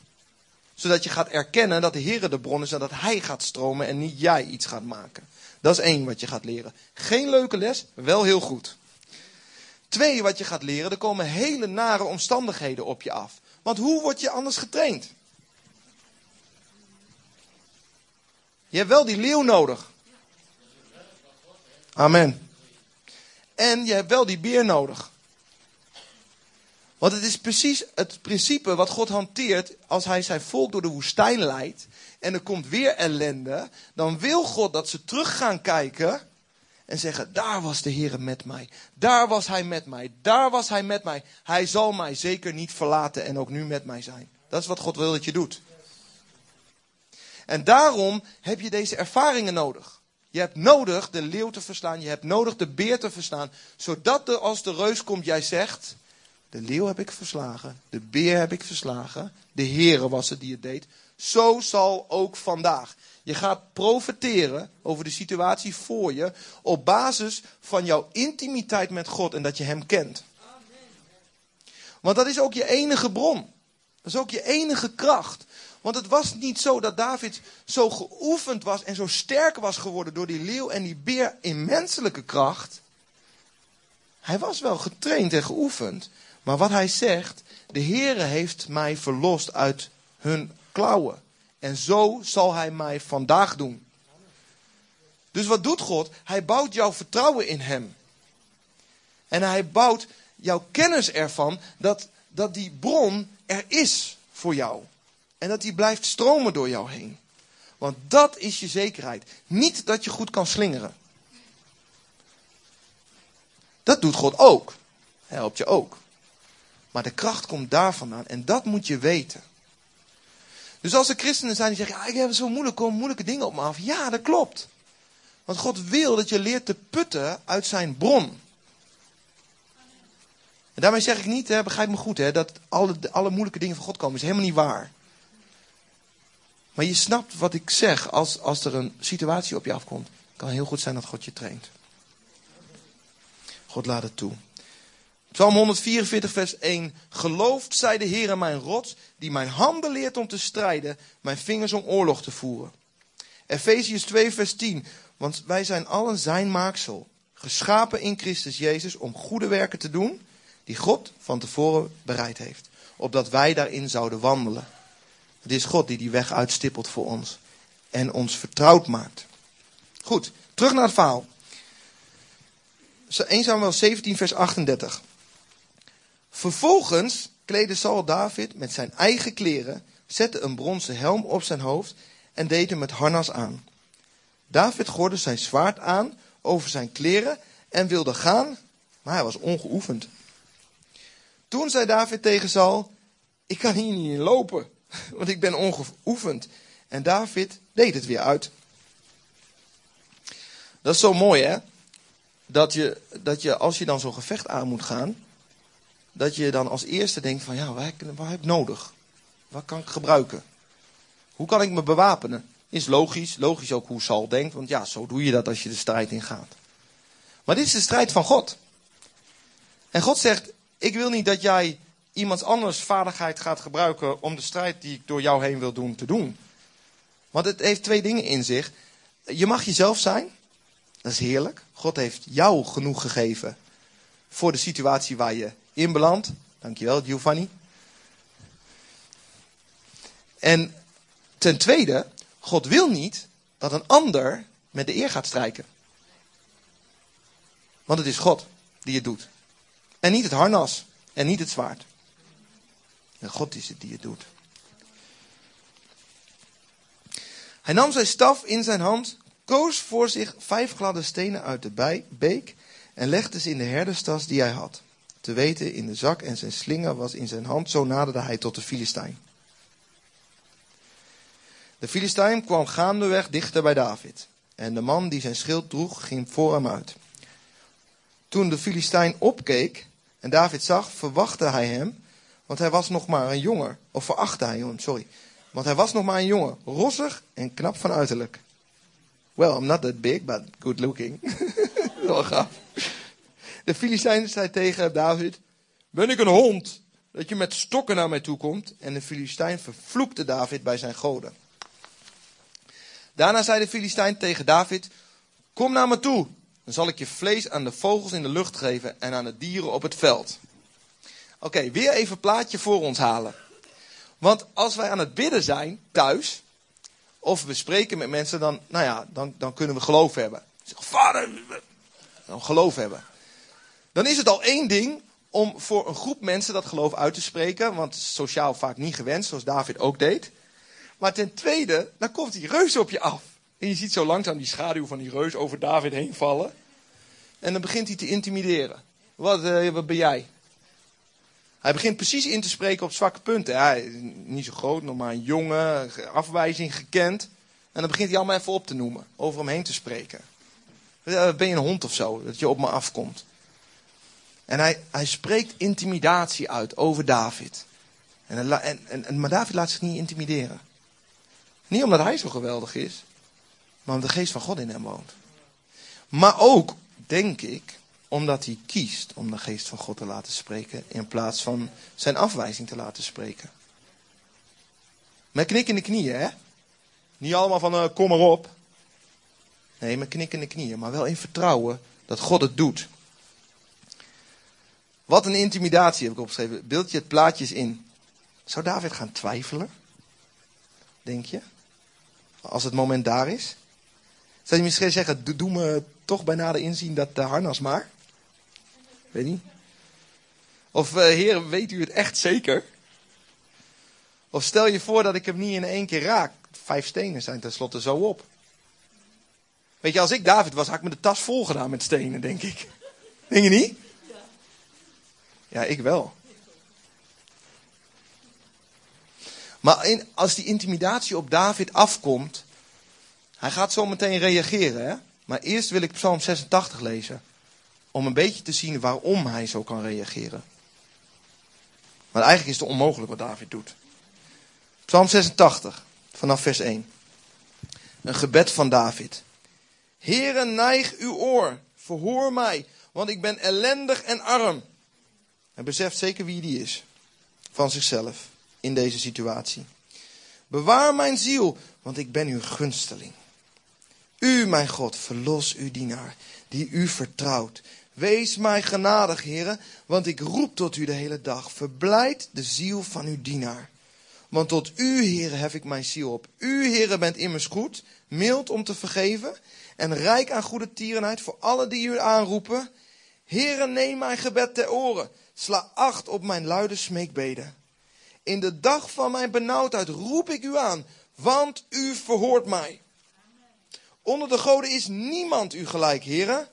Zodat je gaat erkennen dat de Heer de bron is en dat Hij gaat stromen en niet jij iets gaat maken. Dat is één wat je gaat leren. Geen leuke les, wel heel goed. Twee, wat je gaat leren, er komen hele nare omstandigheden op je af. Want hoe word je anders getraind? Je hebt wel die leeuw nodig. Amen. En je hebt wel die beer nodig. Want het is precies het principe wat God hanteert als hij zijn volk door de woestijn leidt. En er komt weer ellende. Dan wil God dat ze terug gaan kijken. En zeggen, daar was de Heer met mij. Daar was hij met mij. Daar was hij met mij. Hij zal mij zeker niet verlaten en ook nu met mij zijn. Dat is wat God wil dat je doet. En daarom heb je deze ervaringen nodig. Je hebt nodig de leeuw te verslaan. Je hebt nodig de beer te verslaan. Zodat als de reus komt, jij zegt: De leeuw heb ik verslagen. De beer heb ik verslagen. De Heere was het die het deed. Zo zal ook vandaag. Je gaat profiteren over de situatie voor je. Op basis van jouw intimiteit met God en dat je Hem kent. Want dat is ook je enige bron. Dat is ook je enige kracht. Want het was niet zo dat David zo geoefend was en zo sterk was geworden door die leeuw en die beer in menselijke kracht. Hij was wel getraind en geoefend. Maar wat hij zegt, de Heere heeft mij verlost uit hun klauwen. En zo zal hij mij vandaag doen. Dus wat doet God? Hij bouwt jouw vertrouwen in hem. En hij bouwt jouw kennis ervan dat, dat die bron er is voor jou. En dat die blijft stromen door jou heen. Want dat is je zekerheid. Niet dat je goed kan slingeren. Dat doet God ook. Hij helpt je ook. Maar de kracht komt daar vandaan en dat moet je weten. Dus als er christenen zijn die zeggen, ja, ik heb zo moeilijk, komen moeilijke dingen op me af. Ja, dat klopt. Want God wil dat je leert te putten uit zijn bron. En daarmee zeg ik niet, hè, begrijp me goed, hè, dat alle, alle moeilijke dingen van God komen. is helemaal niet waar. Maar je snapt wat ik zeg als, als er een situatie op je afkomt. Kan heel goed zijn dat God je traint. God laat het toe. Psalm 144, vers 1. Geloofd zij de Heer mijn rots, die mijn handen leert om te strijden, mijn vingers om oorlog te voeren. Efeziërs 2, vers 10. Want wij zijn allen zijn maaksel, geschapen in Christus Jezus om goede werken te doen, die God van tevoren bereid heeft, opdat wij daarin zouden wandelen. Het is God die die weg uitstippelt voor ons en ons vertrouwd maakt. Goed, terug naar het verhaal. 1 Samuel 17, vers 38. Vervolgens kleedde Saul David met zijn eigen kleren, zette een bronzen helm op zijn hoofd en deed hem met harnas aan. David gordde zijn zwaard aan over zijn kleren en wilde gaan, maar hij was ongeoefend. Toen zei David tegen Saul: Ik kan hier niet in lopen, [laughs] want ik ben ongeoefend. En David deed het weer uit. Dat is zo mooi, hè? Dat je, dat je als je dan zo'n gevecht aan moet gaan, dat je dan als eerste denkt van ja, wat heb ik nodig? Wat kan ik gebruiken? Hoe kan ik me bewapenen? Is logisch, logisch ook hoe Saul denkt, want ja, zo doe je dat als je de strijd ingaat. Maar dit is de strijd van God. En God zegt, ik wil niet dat jij iemands anders vaardigheid gaat gebruiken om de strijd die ik door jou heen wil doen te doen. Want het heeft twee dingen in zich. Je mag jezelf zijn. Dat is heerlijk. God heeft jou genoeg gegeven voor de situatie waar je in belandt. Dankjewel, Giovanni. En ten tweede, God wil niet dat een ander met de eer gaat strijken. Want het is God die het doet. En niet het harnas. En niet het zwaard. En God is het die het doet. Hij nam zijn staf in zijn hand, koos voor zich vijf gladde stenen uit de beek en legde ze in de herderstas die hij had. Te weten in de zak en zijn slinger was in zijn hand, zo naderde hij tot de Filistijn. De Filistijn kwam gaandeweg dichter bij David. En de man die zijn schild droeg, ging voor hem uit. Toen de Filistijn opkeek en David zag, verwachtte hij hem, want hij was nog maar een jongen. Of verachtte hij hem, sorry. Want hij was nog maar een jongen, rossig en knap van uiterlijk. Well, I'm not that big, but good looking. [laughs] Wel gaaf. De Filistijn zei tegen David, ben ik een hond, dat je met stokken naar mij toe komt? En de Filistijn vervloekte David bij zijn goden. Daarna zei de Filistijn tegen David: Kom naar me toe, dan zal ik je vlees aan de vogels in de lucht geven en aan de dieren op het veld. Oké, weer even een plaatje voor ons halen. Want als wij aan het bidden zijn thuis, of we spreken met mensen, dan, nou ja, dan, dan kunnen we geloof hebben. Vader, dan geloof hebben. Dan is het al één ding om voor een groep mensen dat geloof uit te spreken, want sociaal vaak niet gewenst, zoals David ook deed. Maar ten tweede, dan komt die reus op je af. En je ziet zo langzaam die schaduw van die reus over David heen vallen. En dan begint hij te intimideren. Wat, uh, wat ben jij? Hij begint precies in te spreken op zwakke punten. Hij is niet zo groot, nog maar een jongen, afwijzing gekend. En dan begint hij allemaal even op te noemen, over hem heen te spreken. Ben je een hond of zo, dat je op me afkomt? En hij, hij spreekt intimidatie uit over David. En, en, en, maar David laat zich niet intimideren. Niet omdat hij zo geweldig is, maar omdat de geest van God in hem woont. Maar ook, denk ik, omdat hij kiest om de geest van God te laten spreken in plaats van zijn afwijzing te laten spreken. Met knikkende knieën, hè? Niet allemaal van uh, kom maar op. Nee, met knikkende knieën, maar wel in vertrouwen dat God het doet. Wat een intimidatie heb ik opgeschreven. Beeld je het plaatjes in. Zou David gaan twijfelen? Denk je? Als het moment daar is? Zou je misschien zeggen, doe me toch bij nader inzien dat de harnas maar? Weet niet. Of uh, heer, weet u het echt zeker? Of stel je voor dat ik hem niet in één keer raak. Vijf stenen zijn tenslotte zo op. Weet je, als ik David was, had ik me de tas vol gedaan met stenen, denk ik. Denk je niet? Ja, ik wel. Maar als die intimidatie op David afkomt, hij gaat zo meteen reageren. Hè? Maar eerst wil ik Psalm 86 lezen. Om een beetje te zien waarom hij zo kan reageren. Maar eigenlijk is het onmogelijk wat David doet. Psalm 86, vanaf vers 1. Een gebed van David. Heere, neig uw oor, verhoor mij, want ik ben ellendig en arm. Hij beseft zeker wie die is, van zichzelf in deze situatie. Bewaar mijn ziel, want ik ben uw gunsteling. U, mijn God, verlos uw dienaar, die u vertrouwt. Wees mij genadig, heren, want ik roep tot u de hele dag. Verblijd de ziel van uw dienaar. Want tot u, heren, hef ik mijn ziel op. U, heren, bent immers goed, mild om te vergeven en rijk aan goede tierenheid voor alle die u aanroepen. Heren, neem mijn gebed ter oren. Sla acht op mijn luide smeekbeden. In de dag van mijn benauwdheid roep ik u aan, want u verhoort mij. Onder de goden is niemand u gelijk, heren.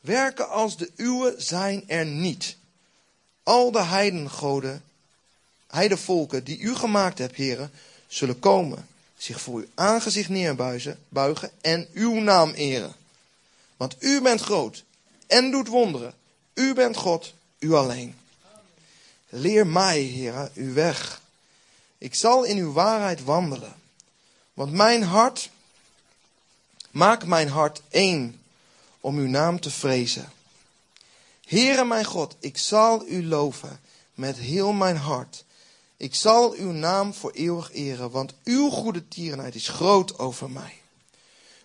Werken als de uwe zijn er niet. Al de heidengoden, heidenvolken die u gemaakt hebt, heren, zullen komen, zich voor uw aangezicht neerbuigen en uw naam eren. Want u bent groot en doet wonderen. U bent God, u alleen. Leer mij, Heer, uw weg. Ik zal in uw waarheid wandelen. Want mijn hart, maak mijn hart één om uw naam te vrezen. Heere mijn God, ik zal u loven met heel mijn hart. Ik zal uw naam voor eeuwig eren, want uw goede tierenheid is groot over mij.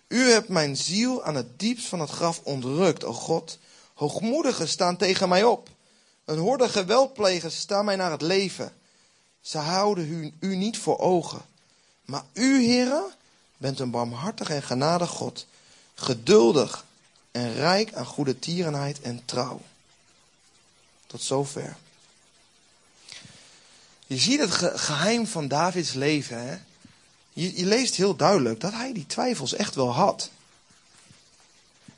U hebt mijn ziel aan het diepst van het graf ontrukt, o God. Hoogmoedigen staan tegen mij op. Een horde geweldplegers staan mij naar het leven. Ze houden u, u niet voor ogen. Maar u, heren, bent een barmhartig en genadig God. Geduldig en rijk aan goede tierenheid en trouw. Tot zover. Je ziet het geheim van Davids leven. Hè? Je, je leest heel duidelijk dat hij die twijfels echt wel had.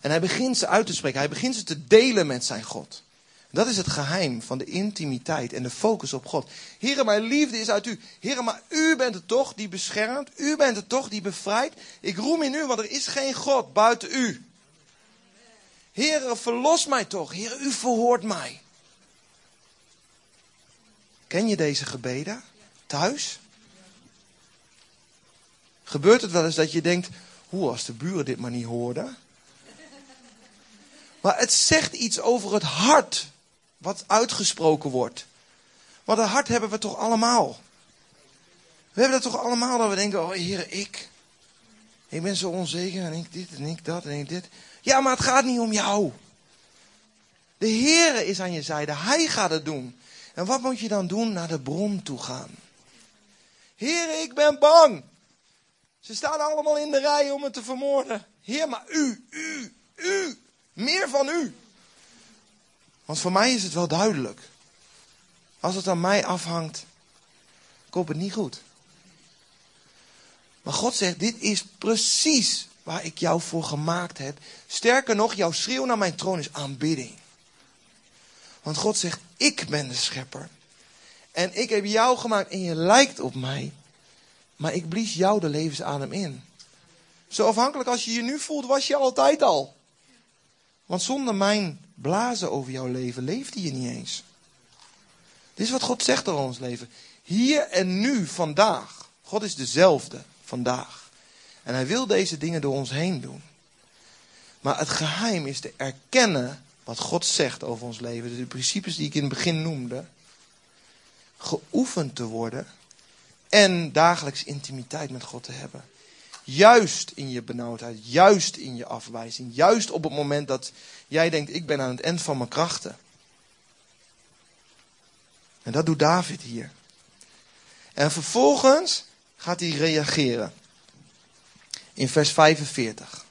En hij begint ze uit te spreken. Hij begint ze te delen met zijn God. Dat is het geheim van de intimiteit en de focus op God. Heren, mijn liefde is uit u. Heren, maar u bent het toch die beschermt. U bent het toch die bevrijdt. Ik roem in u, want er is geen God buiten u. Heren, verlos mij toch. Heren, u verhoort mij. Ken je deze gebeden? Thuis? Gebeurt het wel eens dat je denkt, hoe als de buren dit maar niet hoorden? Maar het zegt iets over het hart wat uitgesproken wordt. Want het hart hebben we toch allemaal. We hebben dat toch allemaal dat we denken, oh Heer, ik. Ik ben zo onzeker en ik dit en ik dat en ik dit. Ja, maar het gaat niet om jou. De Heer is aan je zijde. Hij gaat het doen. En wat moet je dan doen? Naar de bron toe gaan. Heer, ik ben bang. Ze staan allemaal in de rij om me te vermoorden. Heer, maar u, u, u. Meer van u. Want voor mij is het wel duidelijk. Als het aan mij afhangt, komt het niet goed. Maar God zegt, dit is precies waar ik jou voor gemaakt heb. Sterker nog, jouw schreeuw naar mijn troon is aanbidding. Want God zegt, ik ben de schepper. En ik heb jou gemaakt en je lijkt op mij. Maar ik blies jou de levensadem in. Zo afhankelijk als je je nu voelt, was je altijd al. Want zonder mijn blazen over jouw leven leefde je niet eens. Dit is wat God zegt over ons leven. Hier en nu, vandaag. God is dezelfde vandaag. En hij wil deze dingen door ons heen doen. Maar het geheim is te erkennen wat God zegt over ons leven. De principes die ik in het begin noemde. Geoefend te worden. En dagelijks intimiteit met God te hebben. Juist in je benauwdheid, juist in je afwijzing, juist op het moment dat jij denkt, ik ben aan het eind van mijn krachten. En dat doet David hier. En vervolgens gaat hij reageren. In vers 45.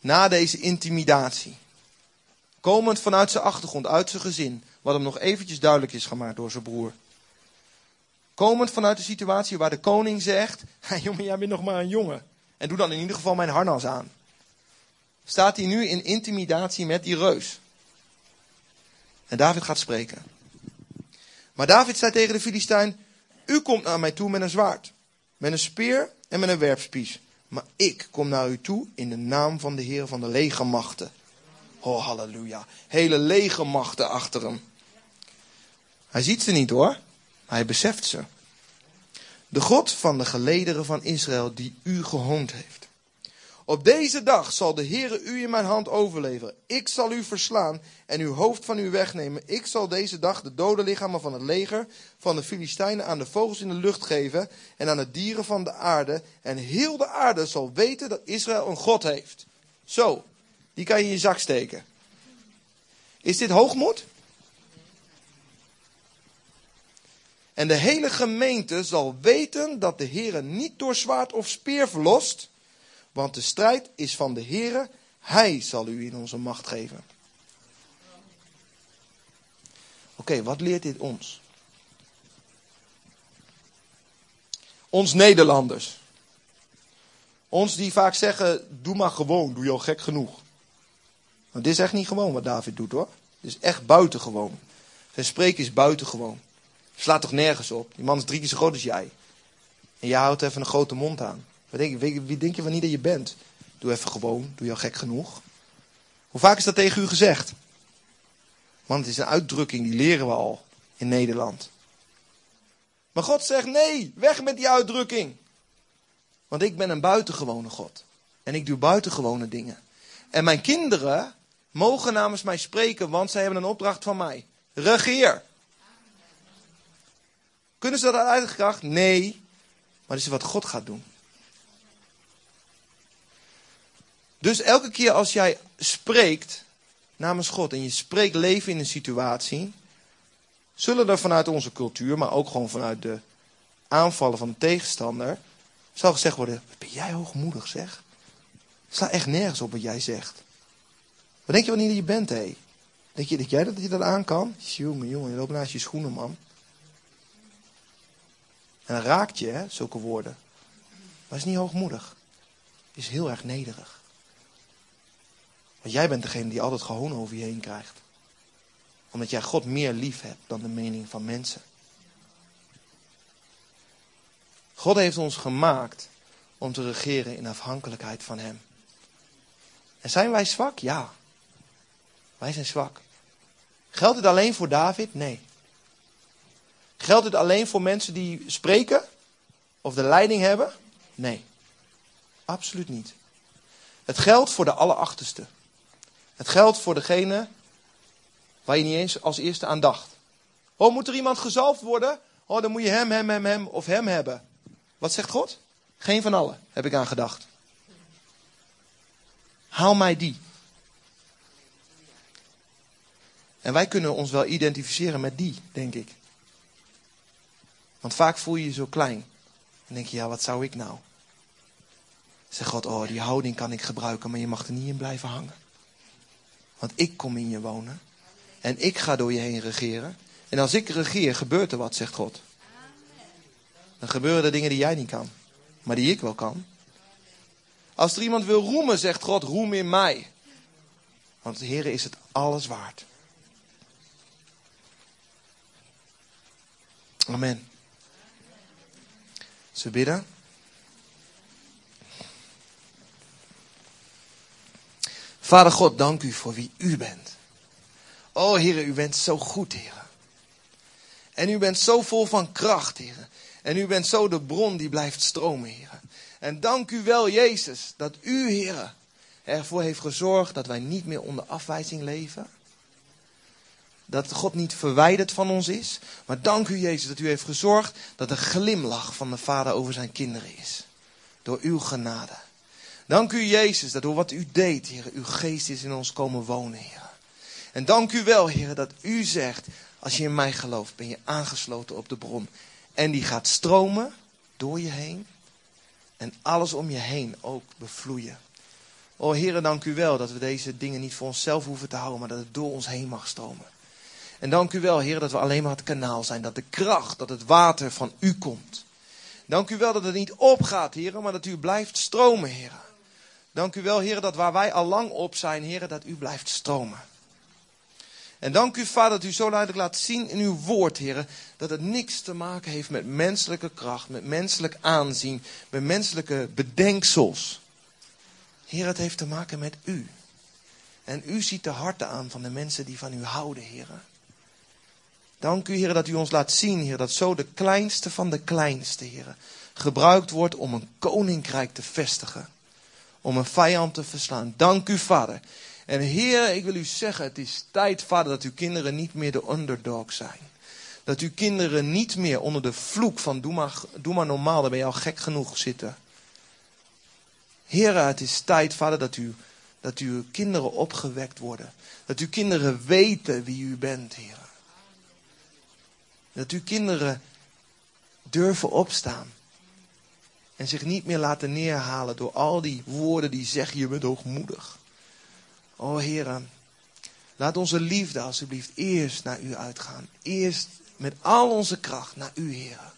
Na deze intimidatie. Komend vanuit zijn achtergrond, uit zijn gezin. Wat hem nog eventjes duidelijk is gemaakt door zijn broer. Komend vanuit de situatie waar de koning zegt: [laughs] jongen, jij bent nog maar een jongen. En doe dan in ieder geval mijn harnas aan. Staat hij nu in intimidatie met die reus. En David gaat spreken. Maar David zei tegen de Filistijn: U komt naar mij toe met een zwaard, met een speer en met een werpspies. Maar ik kom naar u toe in de naam van de Heer van de legermachten. Oh, halleluja. Hele legermachten achter hem. Hij ziet ze niet hoor. Hij beseft ze. De God van de gelederen van Israël die u gehoond heeft. Op deze dag zal de Heere u in mijn hand overleveren. Ik zal u verslaan en uw hoofd van u wegnemen. Ik zal deze dag de dode lichamen van het leger van de Filistijnen aan de vogels in de lucht geven en aan de dieren van de aarde. En heel de aarde zal weten dat Israël een God heeft. Zo, die kan je in je zak steken. Is dit hoogmoed? En de hele gemeente zal weten dat de Heere niet door zwaard of speer verlost, want de strijd is van de Heere, Hij zal u in onze macht geven. Oké, wat leert dit ons? Ons Nederlanders. Ons die vaak zeggen, doe maar gewoon, doe je al gek genoeg. Maar dit is echt niet gewoon wat David doet hoor. Dit is echt buitengewoon. Zijn spreken is buitengewoon. Slaat toch nergens op? Die man is drie keer zo groot als jij. En jij houdt even een grote mond aan. Wat denk wie denk je van niet dat je bent? Doe even gewoon, doe je al gek genoeg. Hoe vaak is dat tegen u gezegd? Want het is een uitdrukking, die leren we al in Nederland. Maar God zegt nee, weg met die uitdrukking. Want ik ben een buitengewone God. En ik doe buitengewone dingen. En mijn kinderen mogen namens mij spreken, want zij hebben een opdracht van mij. Regeer. Kunnen ze dat uit eigen kracht? Nee. Maar dat is wat God gaat doen. Dus elke keer als jij spreekt namens God en je spreekt leven in een situatie, zullen er vanuit onze cultuur, maar ook gewoon vanuit de aanvallen van de tegenstander, zal gezegd worden: ben jij hoogmoedig zeg? Sla echt nergens op wat jij zegt. Wat denk je wanneer je bent, hé? Denk je dat jij dat, je dat aan kan? Jongen, jongen, je loopt naast je schoenen, man. En dan raakt je, zulke woorden. Maar is niet hoogmoedig. Is heel erg nederig. Want jij bent degene die altijd gewoon over je heen krijgt. Omdat jij God meer lief hebt dan de mening van mensen. God heeft ons gemaakt om te regeren in afhankelijkheid van Hem. En zijn wij zwak? Ja. Wij zijn zwak. Geldt dit alleen voor David? Nee. Geldt dit alleen voor mensen die spreken of de leiding hebben? Nee. Absoluut niet. Het geldt voor de allerachterste. Het geldt voor degene waar je niet eens als eerste aan dacht. Oh, moet er iemand gezalfd worden? Oh, dan moet je hem, hem, hem, hem of hem hebben. Wat zegt God? Geen van allen, heb ik aan gedacht. Haal mij die. En wij kunnen ons wel identificeren met die, denk ik. Want vaak voel je je zo klein. En denk je, ja, wat zou ik nou? Zeg God, oh, die houding kan ik gebruiken, maar je mag er niet in blijven hangen. Want ik kom in je wonen. En ik ga door je heen regeren. En als ik regeer, gebeurt er wat, zegt God. Dan gebeuren er dingen die jij niet kan. Maar die ik wel kan. Als er iemand wil roemen, zegt God, roem in mij. Want de Heer is het alles waard. Amen. Ze bidden. Vader God, dank u voor wie u bent. O Heer, u bent zo goed, Heer. En u bent zo vol van kracht, Heer. En u bent zo de bron die blijft stromen, Heer. En dank u wel, Jezus, dat u, Heer, ervoor heeft gezorgd dat wij niet meer onder afwijzing leven. Dat God niet verwijderd van ons is. Maar dank u, Jezus, dat u heeft gezorgd dat de glimlach van de Vader over zijn kinderen is. Door uw genade. Dank u, Jezus, dat door wat u deed, Heer, uw geest is in ons komen wonen, Heer. En dank u wel, Heer, dat u zegt, als je in mij gelooft, ben je aangesloten op de bron. En die gaat stromen door je heen. En alles om je heen ook bevloeien. O Heer, dank u wel dat we deze dingen niet voor onszelf hoeven te houden, maar dat het door ons heen mag stromen. En dank u wel, Heer, dat we alleen maar het kanaal zijn. Dat de kracht, dat het water van u komt. Dank u wel dat het niet opgaat, Heer, maar dat u blijft stromen, Heer. Dank u wel, Heer, dat waar wij al lang op zijn, Heer, dat u blijft stromen. En dank u, Vader, dat u zo duidelijk laat zien in uw woord, Heer, dat het niks te maken heeft met menselijke kracht, met menselijk aanzien, met menselijke bedenksels. Heer, het heeft te maken met u. En u ziet de harten aan van de mensen die van u houden, Heer. Dank u, Heer, dat u ons laat zien, Heer, dat zo de kleinste van de kleinste, Heer, gebruikt wordt om een koninkrijk te vestigen. Om een vijand te verslaan. Dank u, Vader. En Heer, ik wil u zeggen, het is tijd, Vader, dat uw kinderen niet meer de underdog zijn. Dat uw kinderen niet meer onder de vloek van doe maar, normaal, dan ben je al gek genoeg zitten. Heer, het is tijd, Vader, dat, u, dat uw kinderen opgewekt worden. Dat uw kinderen weten wie u bent, Heer. Dat uw kinderen durven opstaan. En zich niet meer laten neerhalen door al die woorden die zeggen je bent hoogmoedig. O Heer, laat onze liefde alsjeblieft eerst naar u uitgaan. Eerst met al onze kracht naar u, Heer.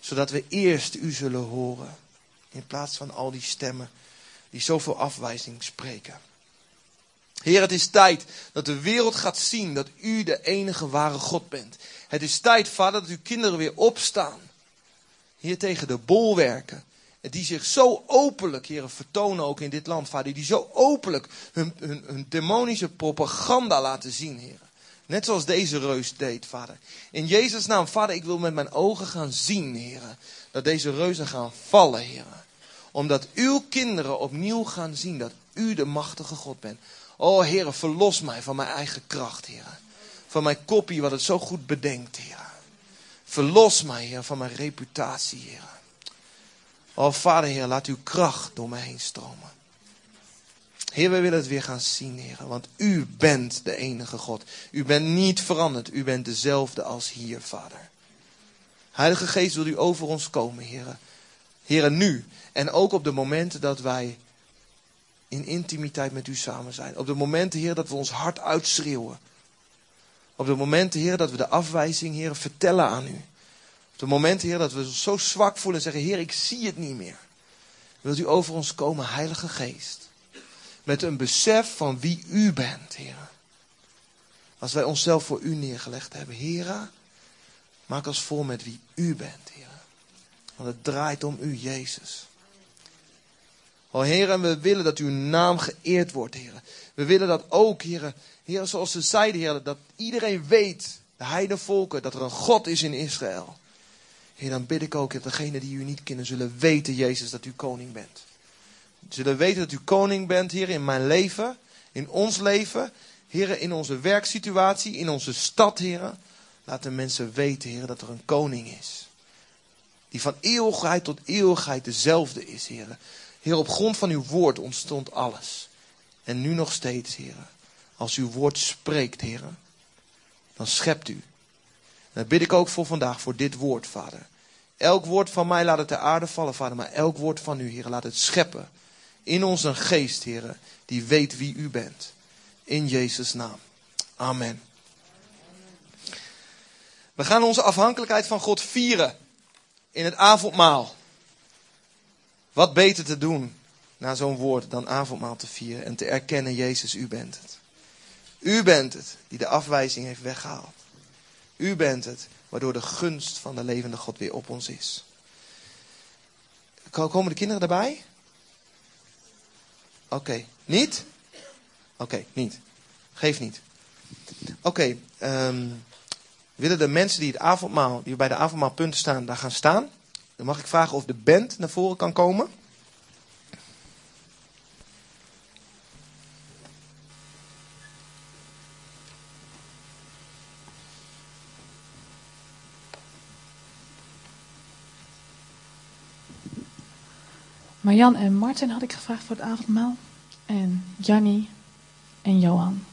Zodat we eerst u zullen horen. In plaats van al die stemmen die zoveel afwijzing spreken. Heer, het is tijd dat de wereld gaat zien dat u de enige ware God bent. Het is tijd, Vader, dat uw kinderen weer opstaan. Hier tegen de bolwerken. Die zich zo openlijk, heren, vertonen ook in dit land, Vader. Die zo openlijk hun, hun, hun demonische propaganda laten zien, heren. Net zoals deze reus deed, Vader. In Jezus' naam, Vader, ik wil met mijn ogen gaan zien, heren. Dat deze reuzen gaan vallen, heren. Omdat uw kinderen opnieuw gaan zien dat u de machtige God bent. O, heren, verlos mij van mijn eigen kracht, heren van mijn kopie wat het zo goed bedenkt, Heer. Verlos mij, Heer, van mijn reputatie, Heer. O Vader, Heer, laat uw kracht door mij heen stromen. Heer, we willen het weer gaan zien, Heer. Want u bent de enige God. U bent niet veranderd. U bent dezelfde als hier, Vader. Heilige Geest, wil u over ons komen, Heer. Heer, nu. En ook op de momenten dat wij in intimiteit met u samen zijn. Op de momenten, Heer, dat we ons hart uitschreeuwen. Op de momenten, Heer, dat we de afwijzing, Heer, vertellen aan u. Op de momenten, Heer, dat we ons zo zwak voelen en zeggen, Heer, ik zie het niet meer. Wilt u over ons komen, Heilige Geest. Met een besef van wie u bent, Heer. Als wij onszelf voor u neergelegd hebben, Heer, maak ons vol met wie u bent, Heer. Want het draait om u, Jezus. O Heer, en we willen dat uw naam geëerd wordt, Heer. We willen dat ook, Heer, Heer zoals ze zeiden, Heer, dat iedereen weet, de heidenvolken, dat er een God is in Israël. Heer, dan bid ik ook dat degenen die u niet kennen zullen weten, Jezus, dat u koning bent. Zullen weten dat u koning bent, Heer, in mijn leven, in ons leven, Heer, in onze werksituatie, in onze stad, Heer. Laat de mensen weten, Heer, dat er een koning is. Die van eeuwigheid tot eeuwigheid dezelfde is, Heer. Heer, op grond van uw woord ontstond alles. En nu nog steeds, Heer. Als uw woord spreekt, Heer, dan schept u. En dat bid ik ook voor vandaag, voor dit woord, Vader. Elk woord van mij laat het ter aarde vallen, Vader. Maar elk woord van u, Heer, laat het scheppen. In onze geest, Heer, die weet wie u bent. In Jezus' naam. Amen. We gaan onze afhankelijkheid van God vieren in het avondmaal. Wat beter te doen na zo'n woord dan avondmaal te vieren en te erkennen, Jezus, u bent het. U bent het die de afwijzing heeft weggehaald. U bent het waardoor de gunst van de levende God weer op ons is. Komen de kinderen erbij? Oké, niet? Oké, niet. Geef niet. Oké, ehm, willen de mensen die, het avondmaal, die bij de avondmaalpunten staan, daar gaan staan? Dan mag ik vragen of de band naar voren kan komen.
Marjan en Martin had ik gevraagd voor het avondmaal. En Jannie en Johan.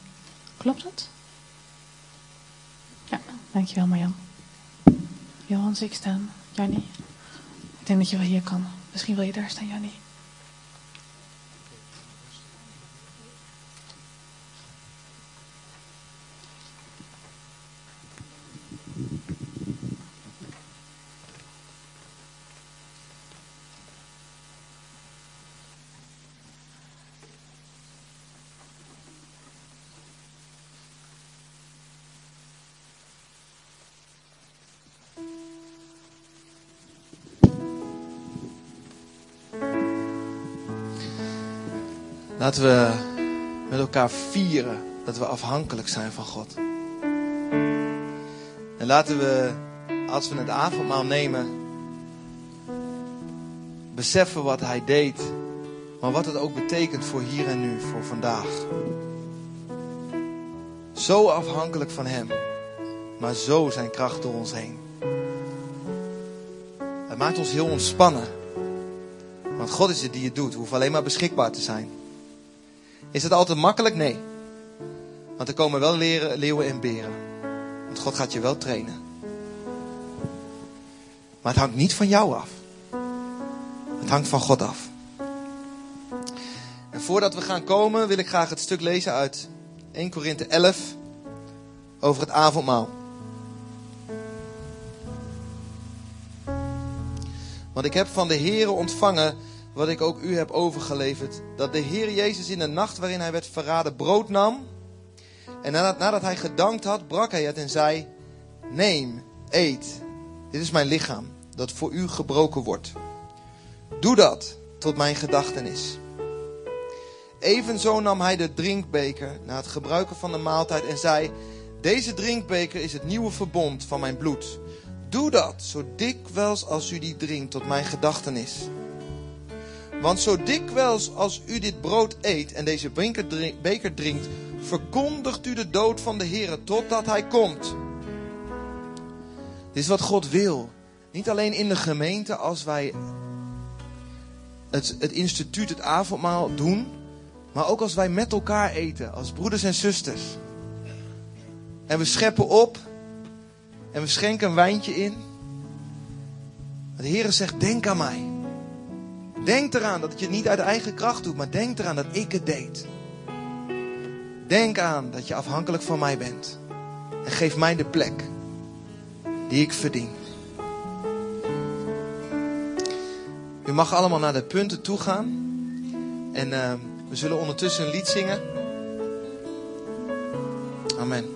Klopt dat? Ja, dankjewel Marjan. Johan zie ik staan. Jannie. Ik denk dat je wel hier kan. Misschien wil je daar staan, Jannie.
Laten we met elkaar vieren dat we afhankelijk zijn van God. En laten we, als we het avondmaal nemen, beseffen wat Hij deed, maar wat het ook betekent voor hier en nu, voor vandaag. Zo afhankelijk van Hem, maar zo zijn kracht door ons heen. Het maakt ons heel ontspannen. Want God is het die het doet. Hoeven alleen maar beschikbaar te zijn. Is het altijd makkelijk? Nee. Want er komen wel leren, leeuwen en beren. Want God gaat je wel trainen. Maar het hangt niet van jou af. Het hangt van God af. En voordat we gaan komen wil ik graag het stuk lezen uit 1 Korinthe 11 over het avondmaal. Want ik heb van de Here ontvangen wat ik ook u heb overgeleverd. Dat de Heer Jezus in de nacht waarin hij werd verraden brood nam. En nadat, nadat hij gedankt had, brak hij het en zei: Neem, eet. Dit is mijn lichaam, dat voor u gebroken wordt. Doe dat tot mijn gedachtenis. Evenzo nam hij de drinkbeker na het gebruiken van de maaltijd en zei: Deze drinkbeker is het nieuwe verbond van mijn bloed. Doe dat zo dikwijls als u die drinkt tot mijn gedachtenis. Want zo dikwijls als u dit brood eet en deze beker drinkt, verkondigt u de dood van de Heer totdat Hij komt. Dit is wat God wil. Niet alleen in de gemeente als wij het, het instituut, het avondmaal doen, Maar ook als wij met elkaar eten, als broeders en zusters. En we scheppen op. En we schenken een wijntje in. De Heer zegt, denk aan mij. Denk eraan dat je het niet uit eigen kracht doet, maar denk eraan dat ik het deed. Denk aan dat je afhankelijk van mij bent. En geef mij de plek die ik verdien. U mag allemaal naar de punten toe gaan. En uh, we zullen ondertussen een lied zingen. Amen.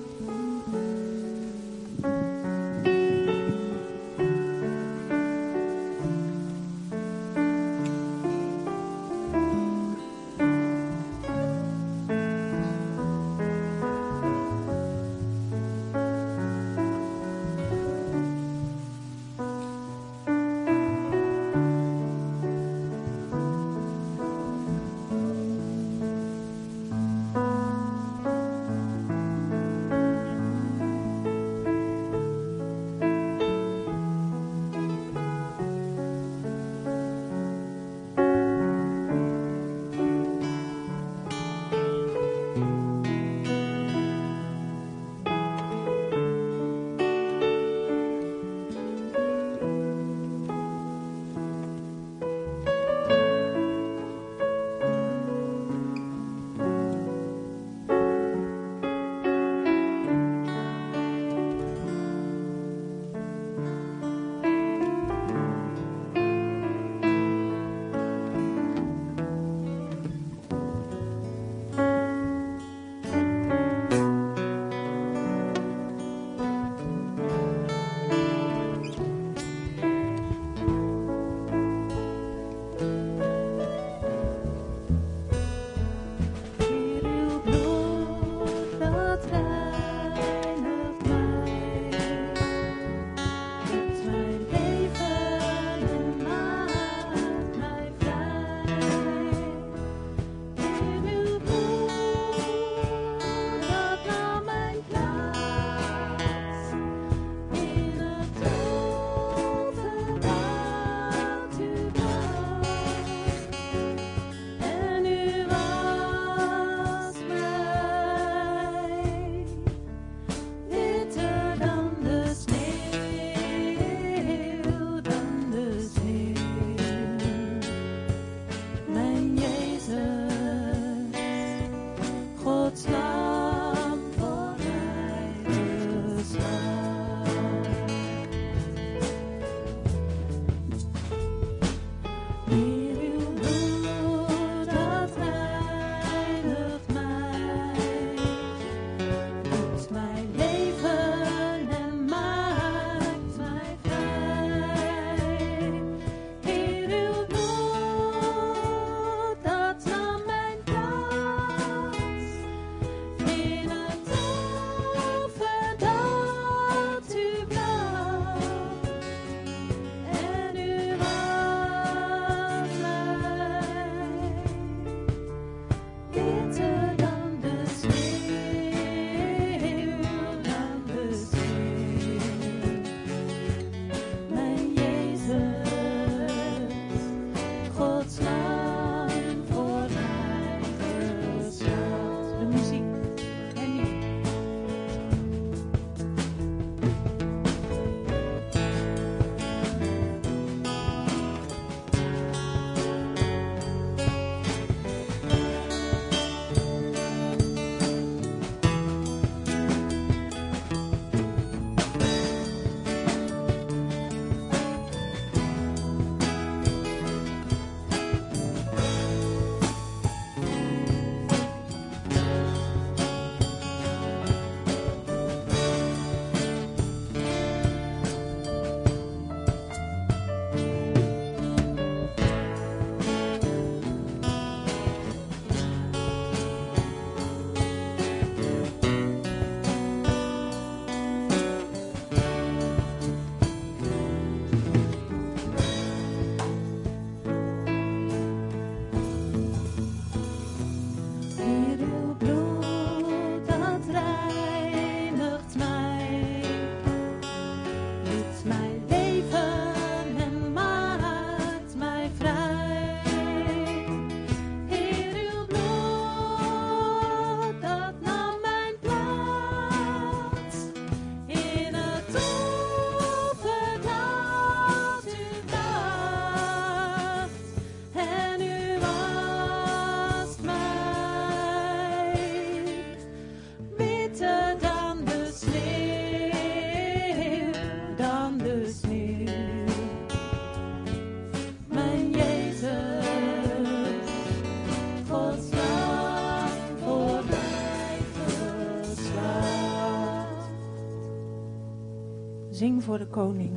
Voor de koning.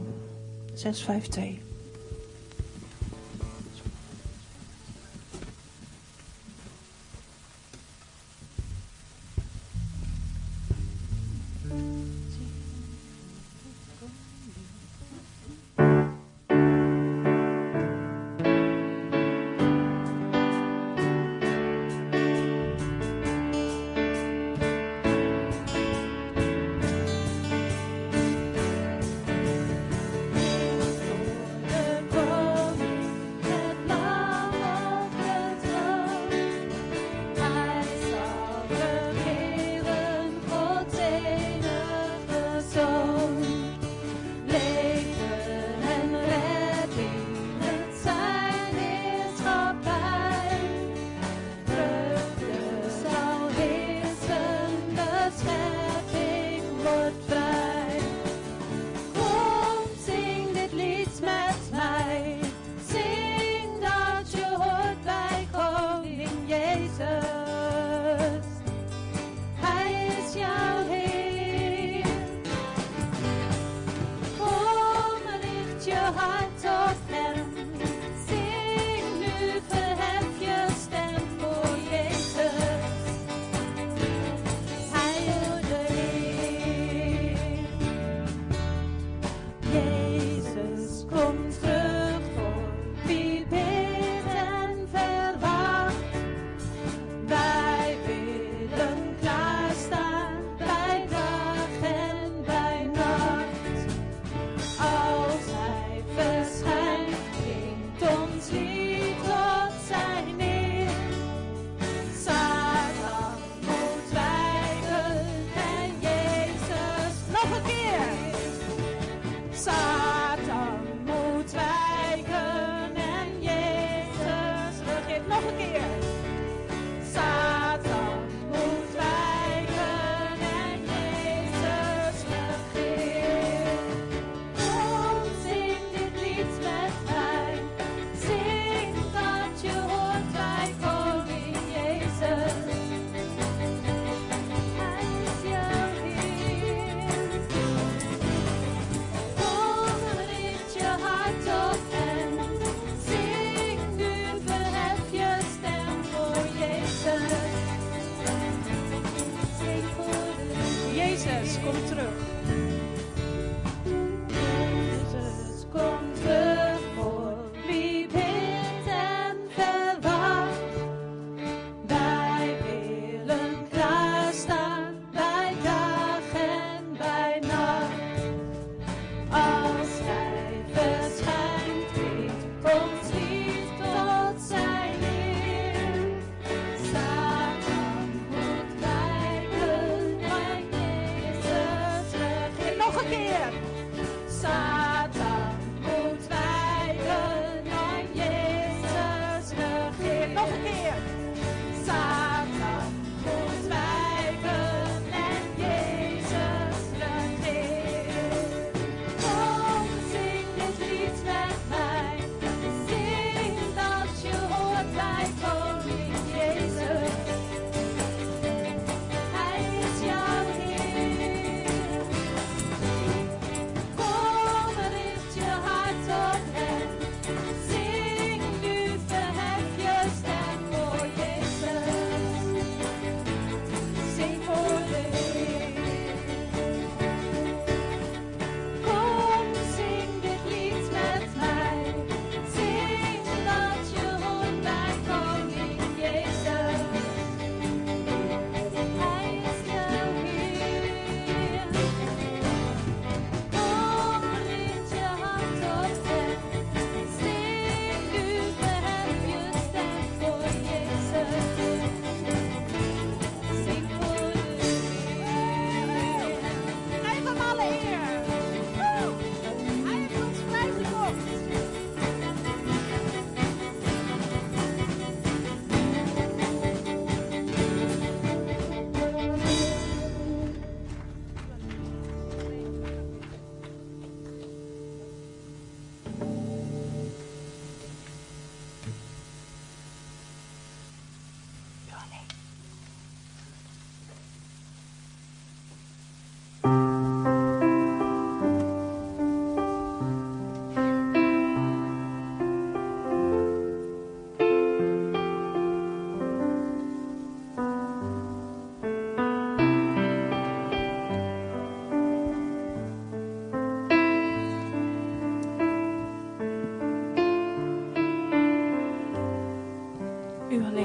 652.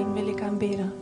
en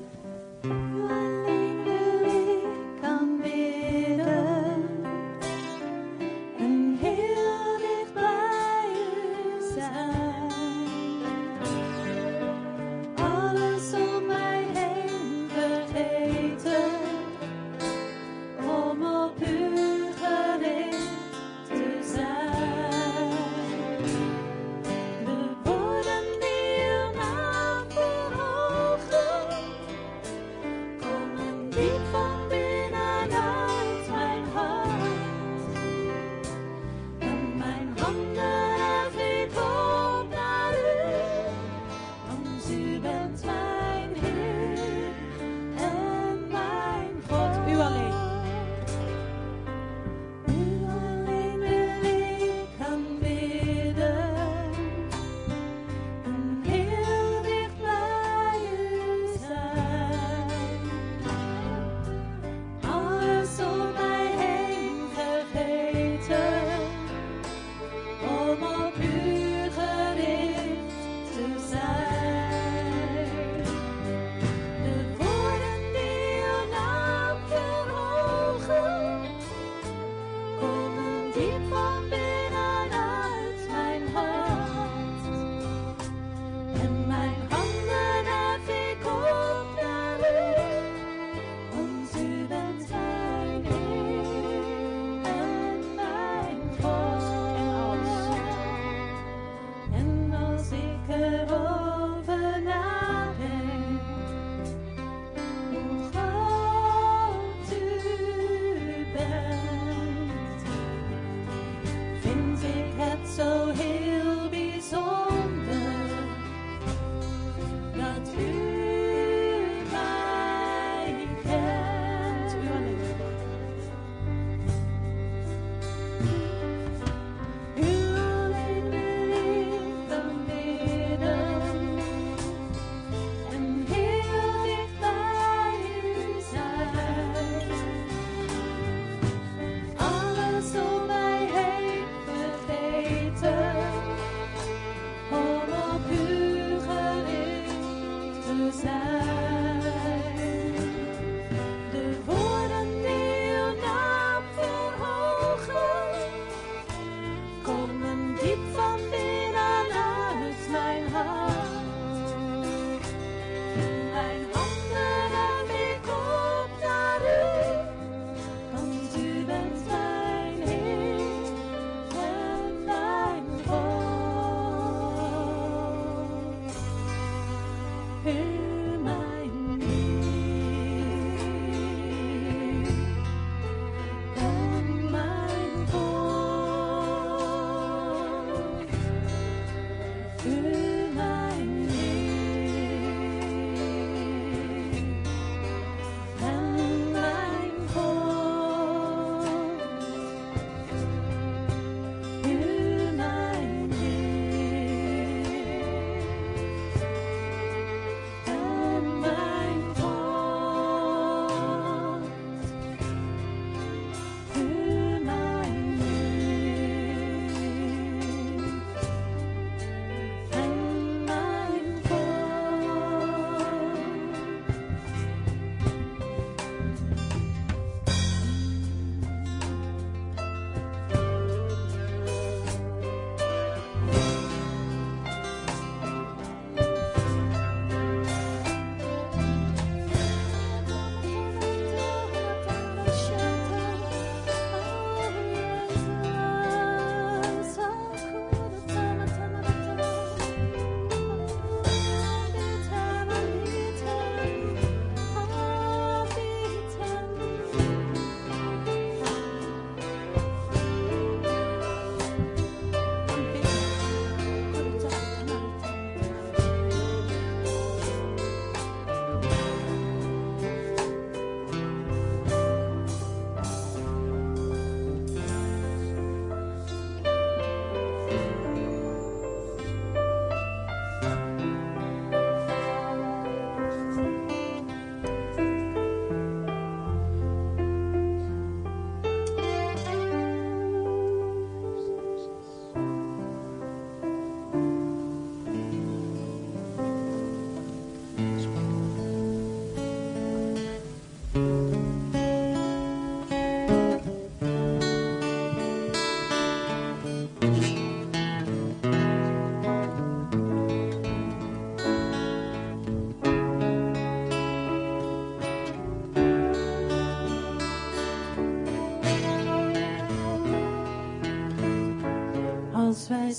Als wij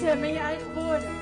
Aanbid hem in je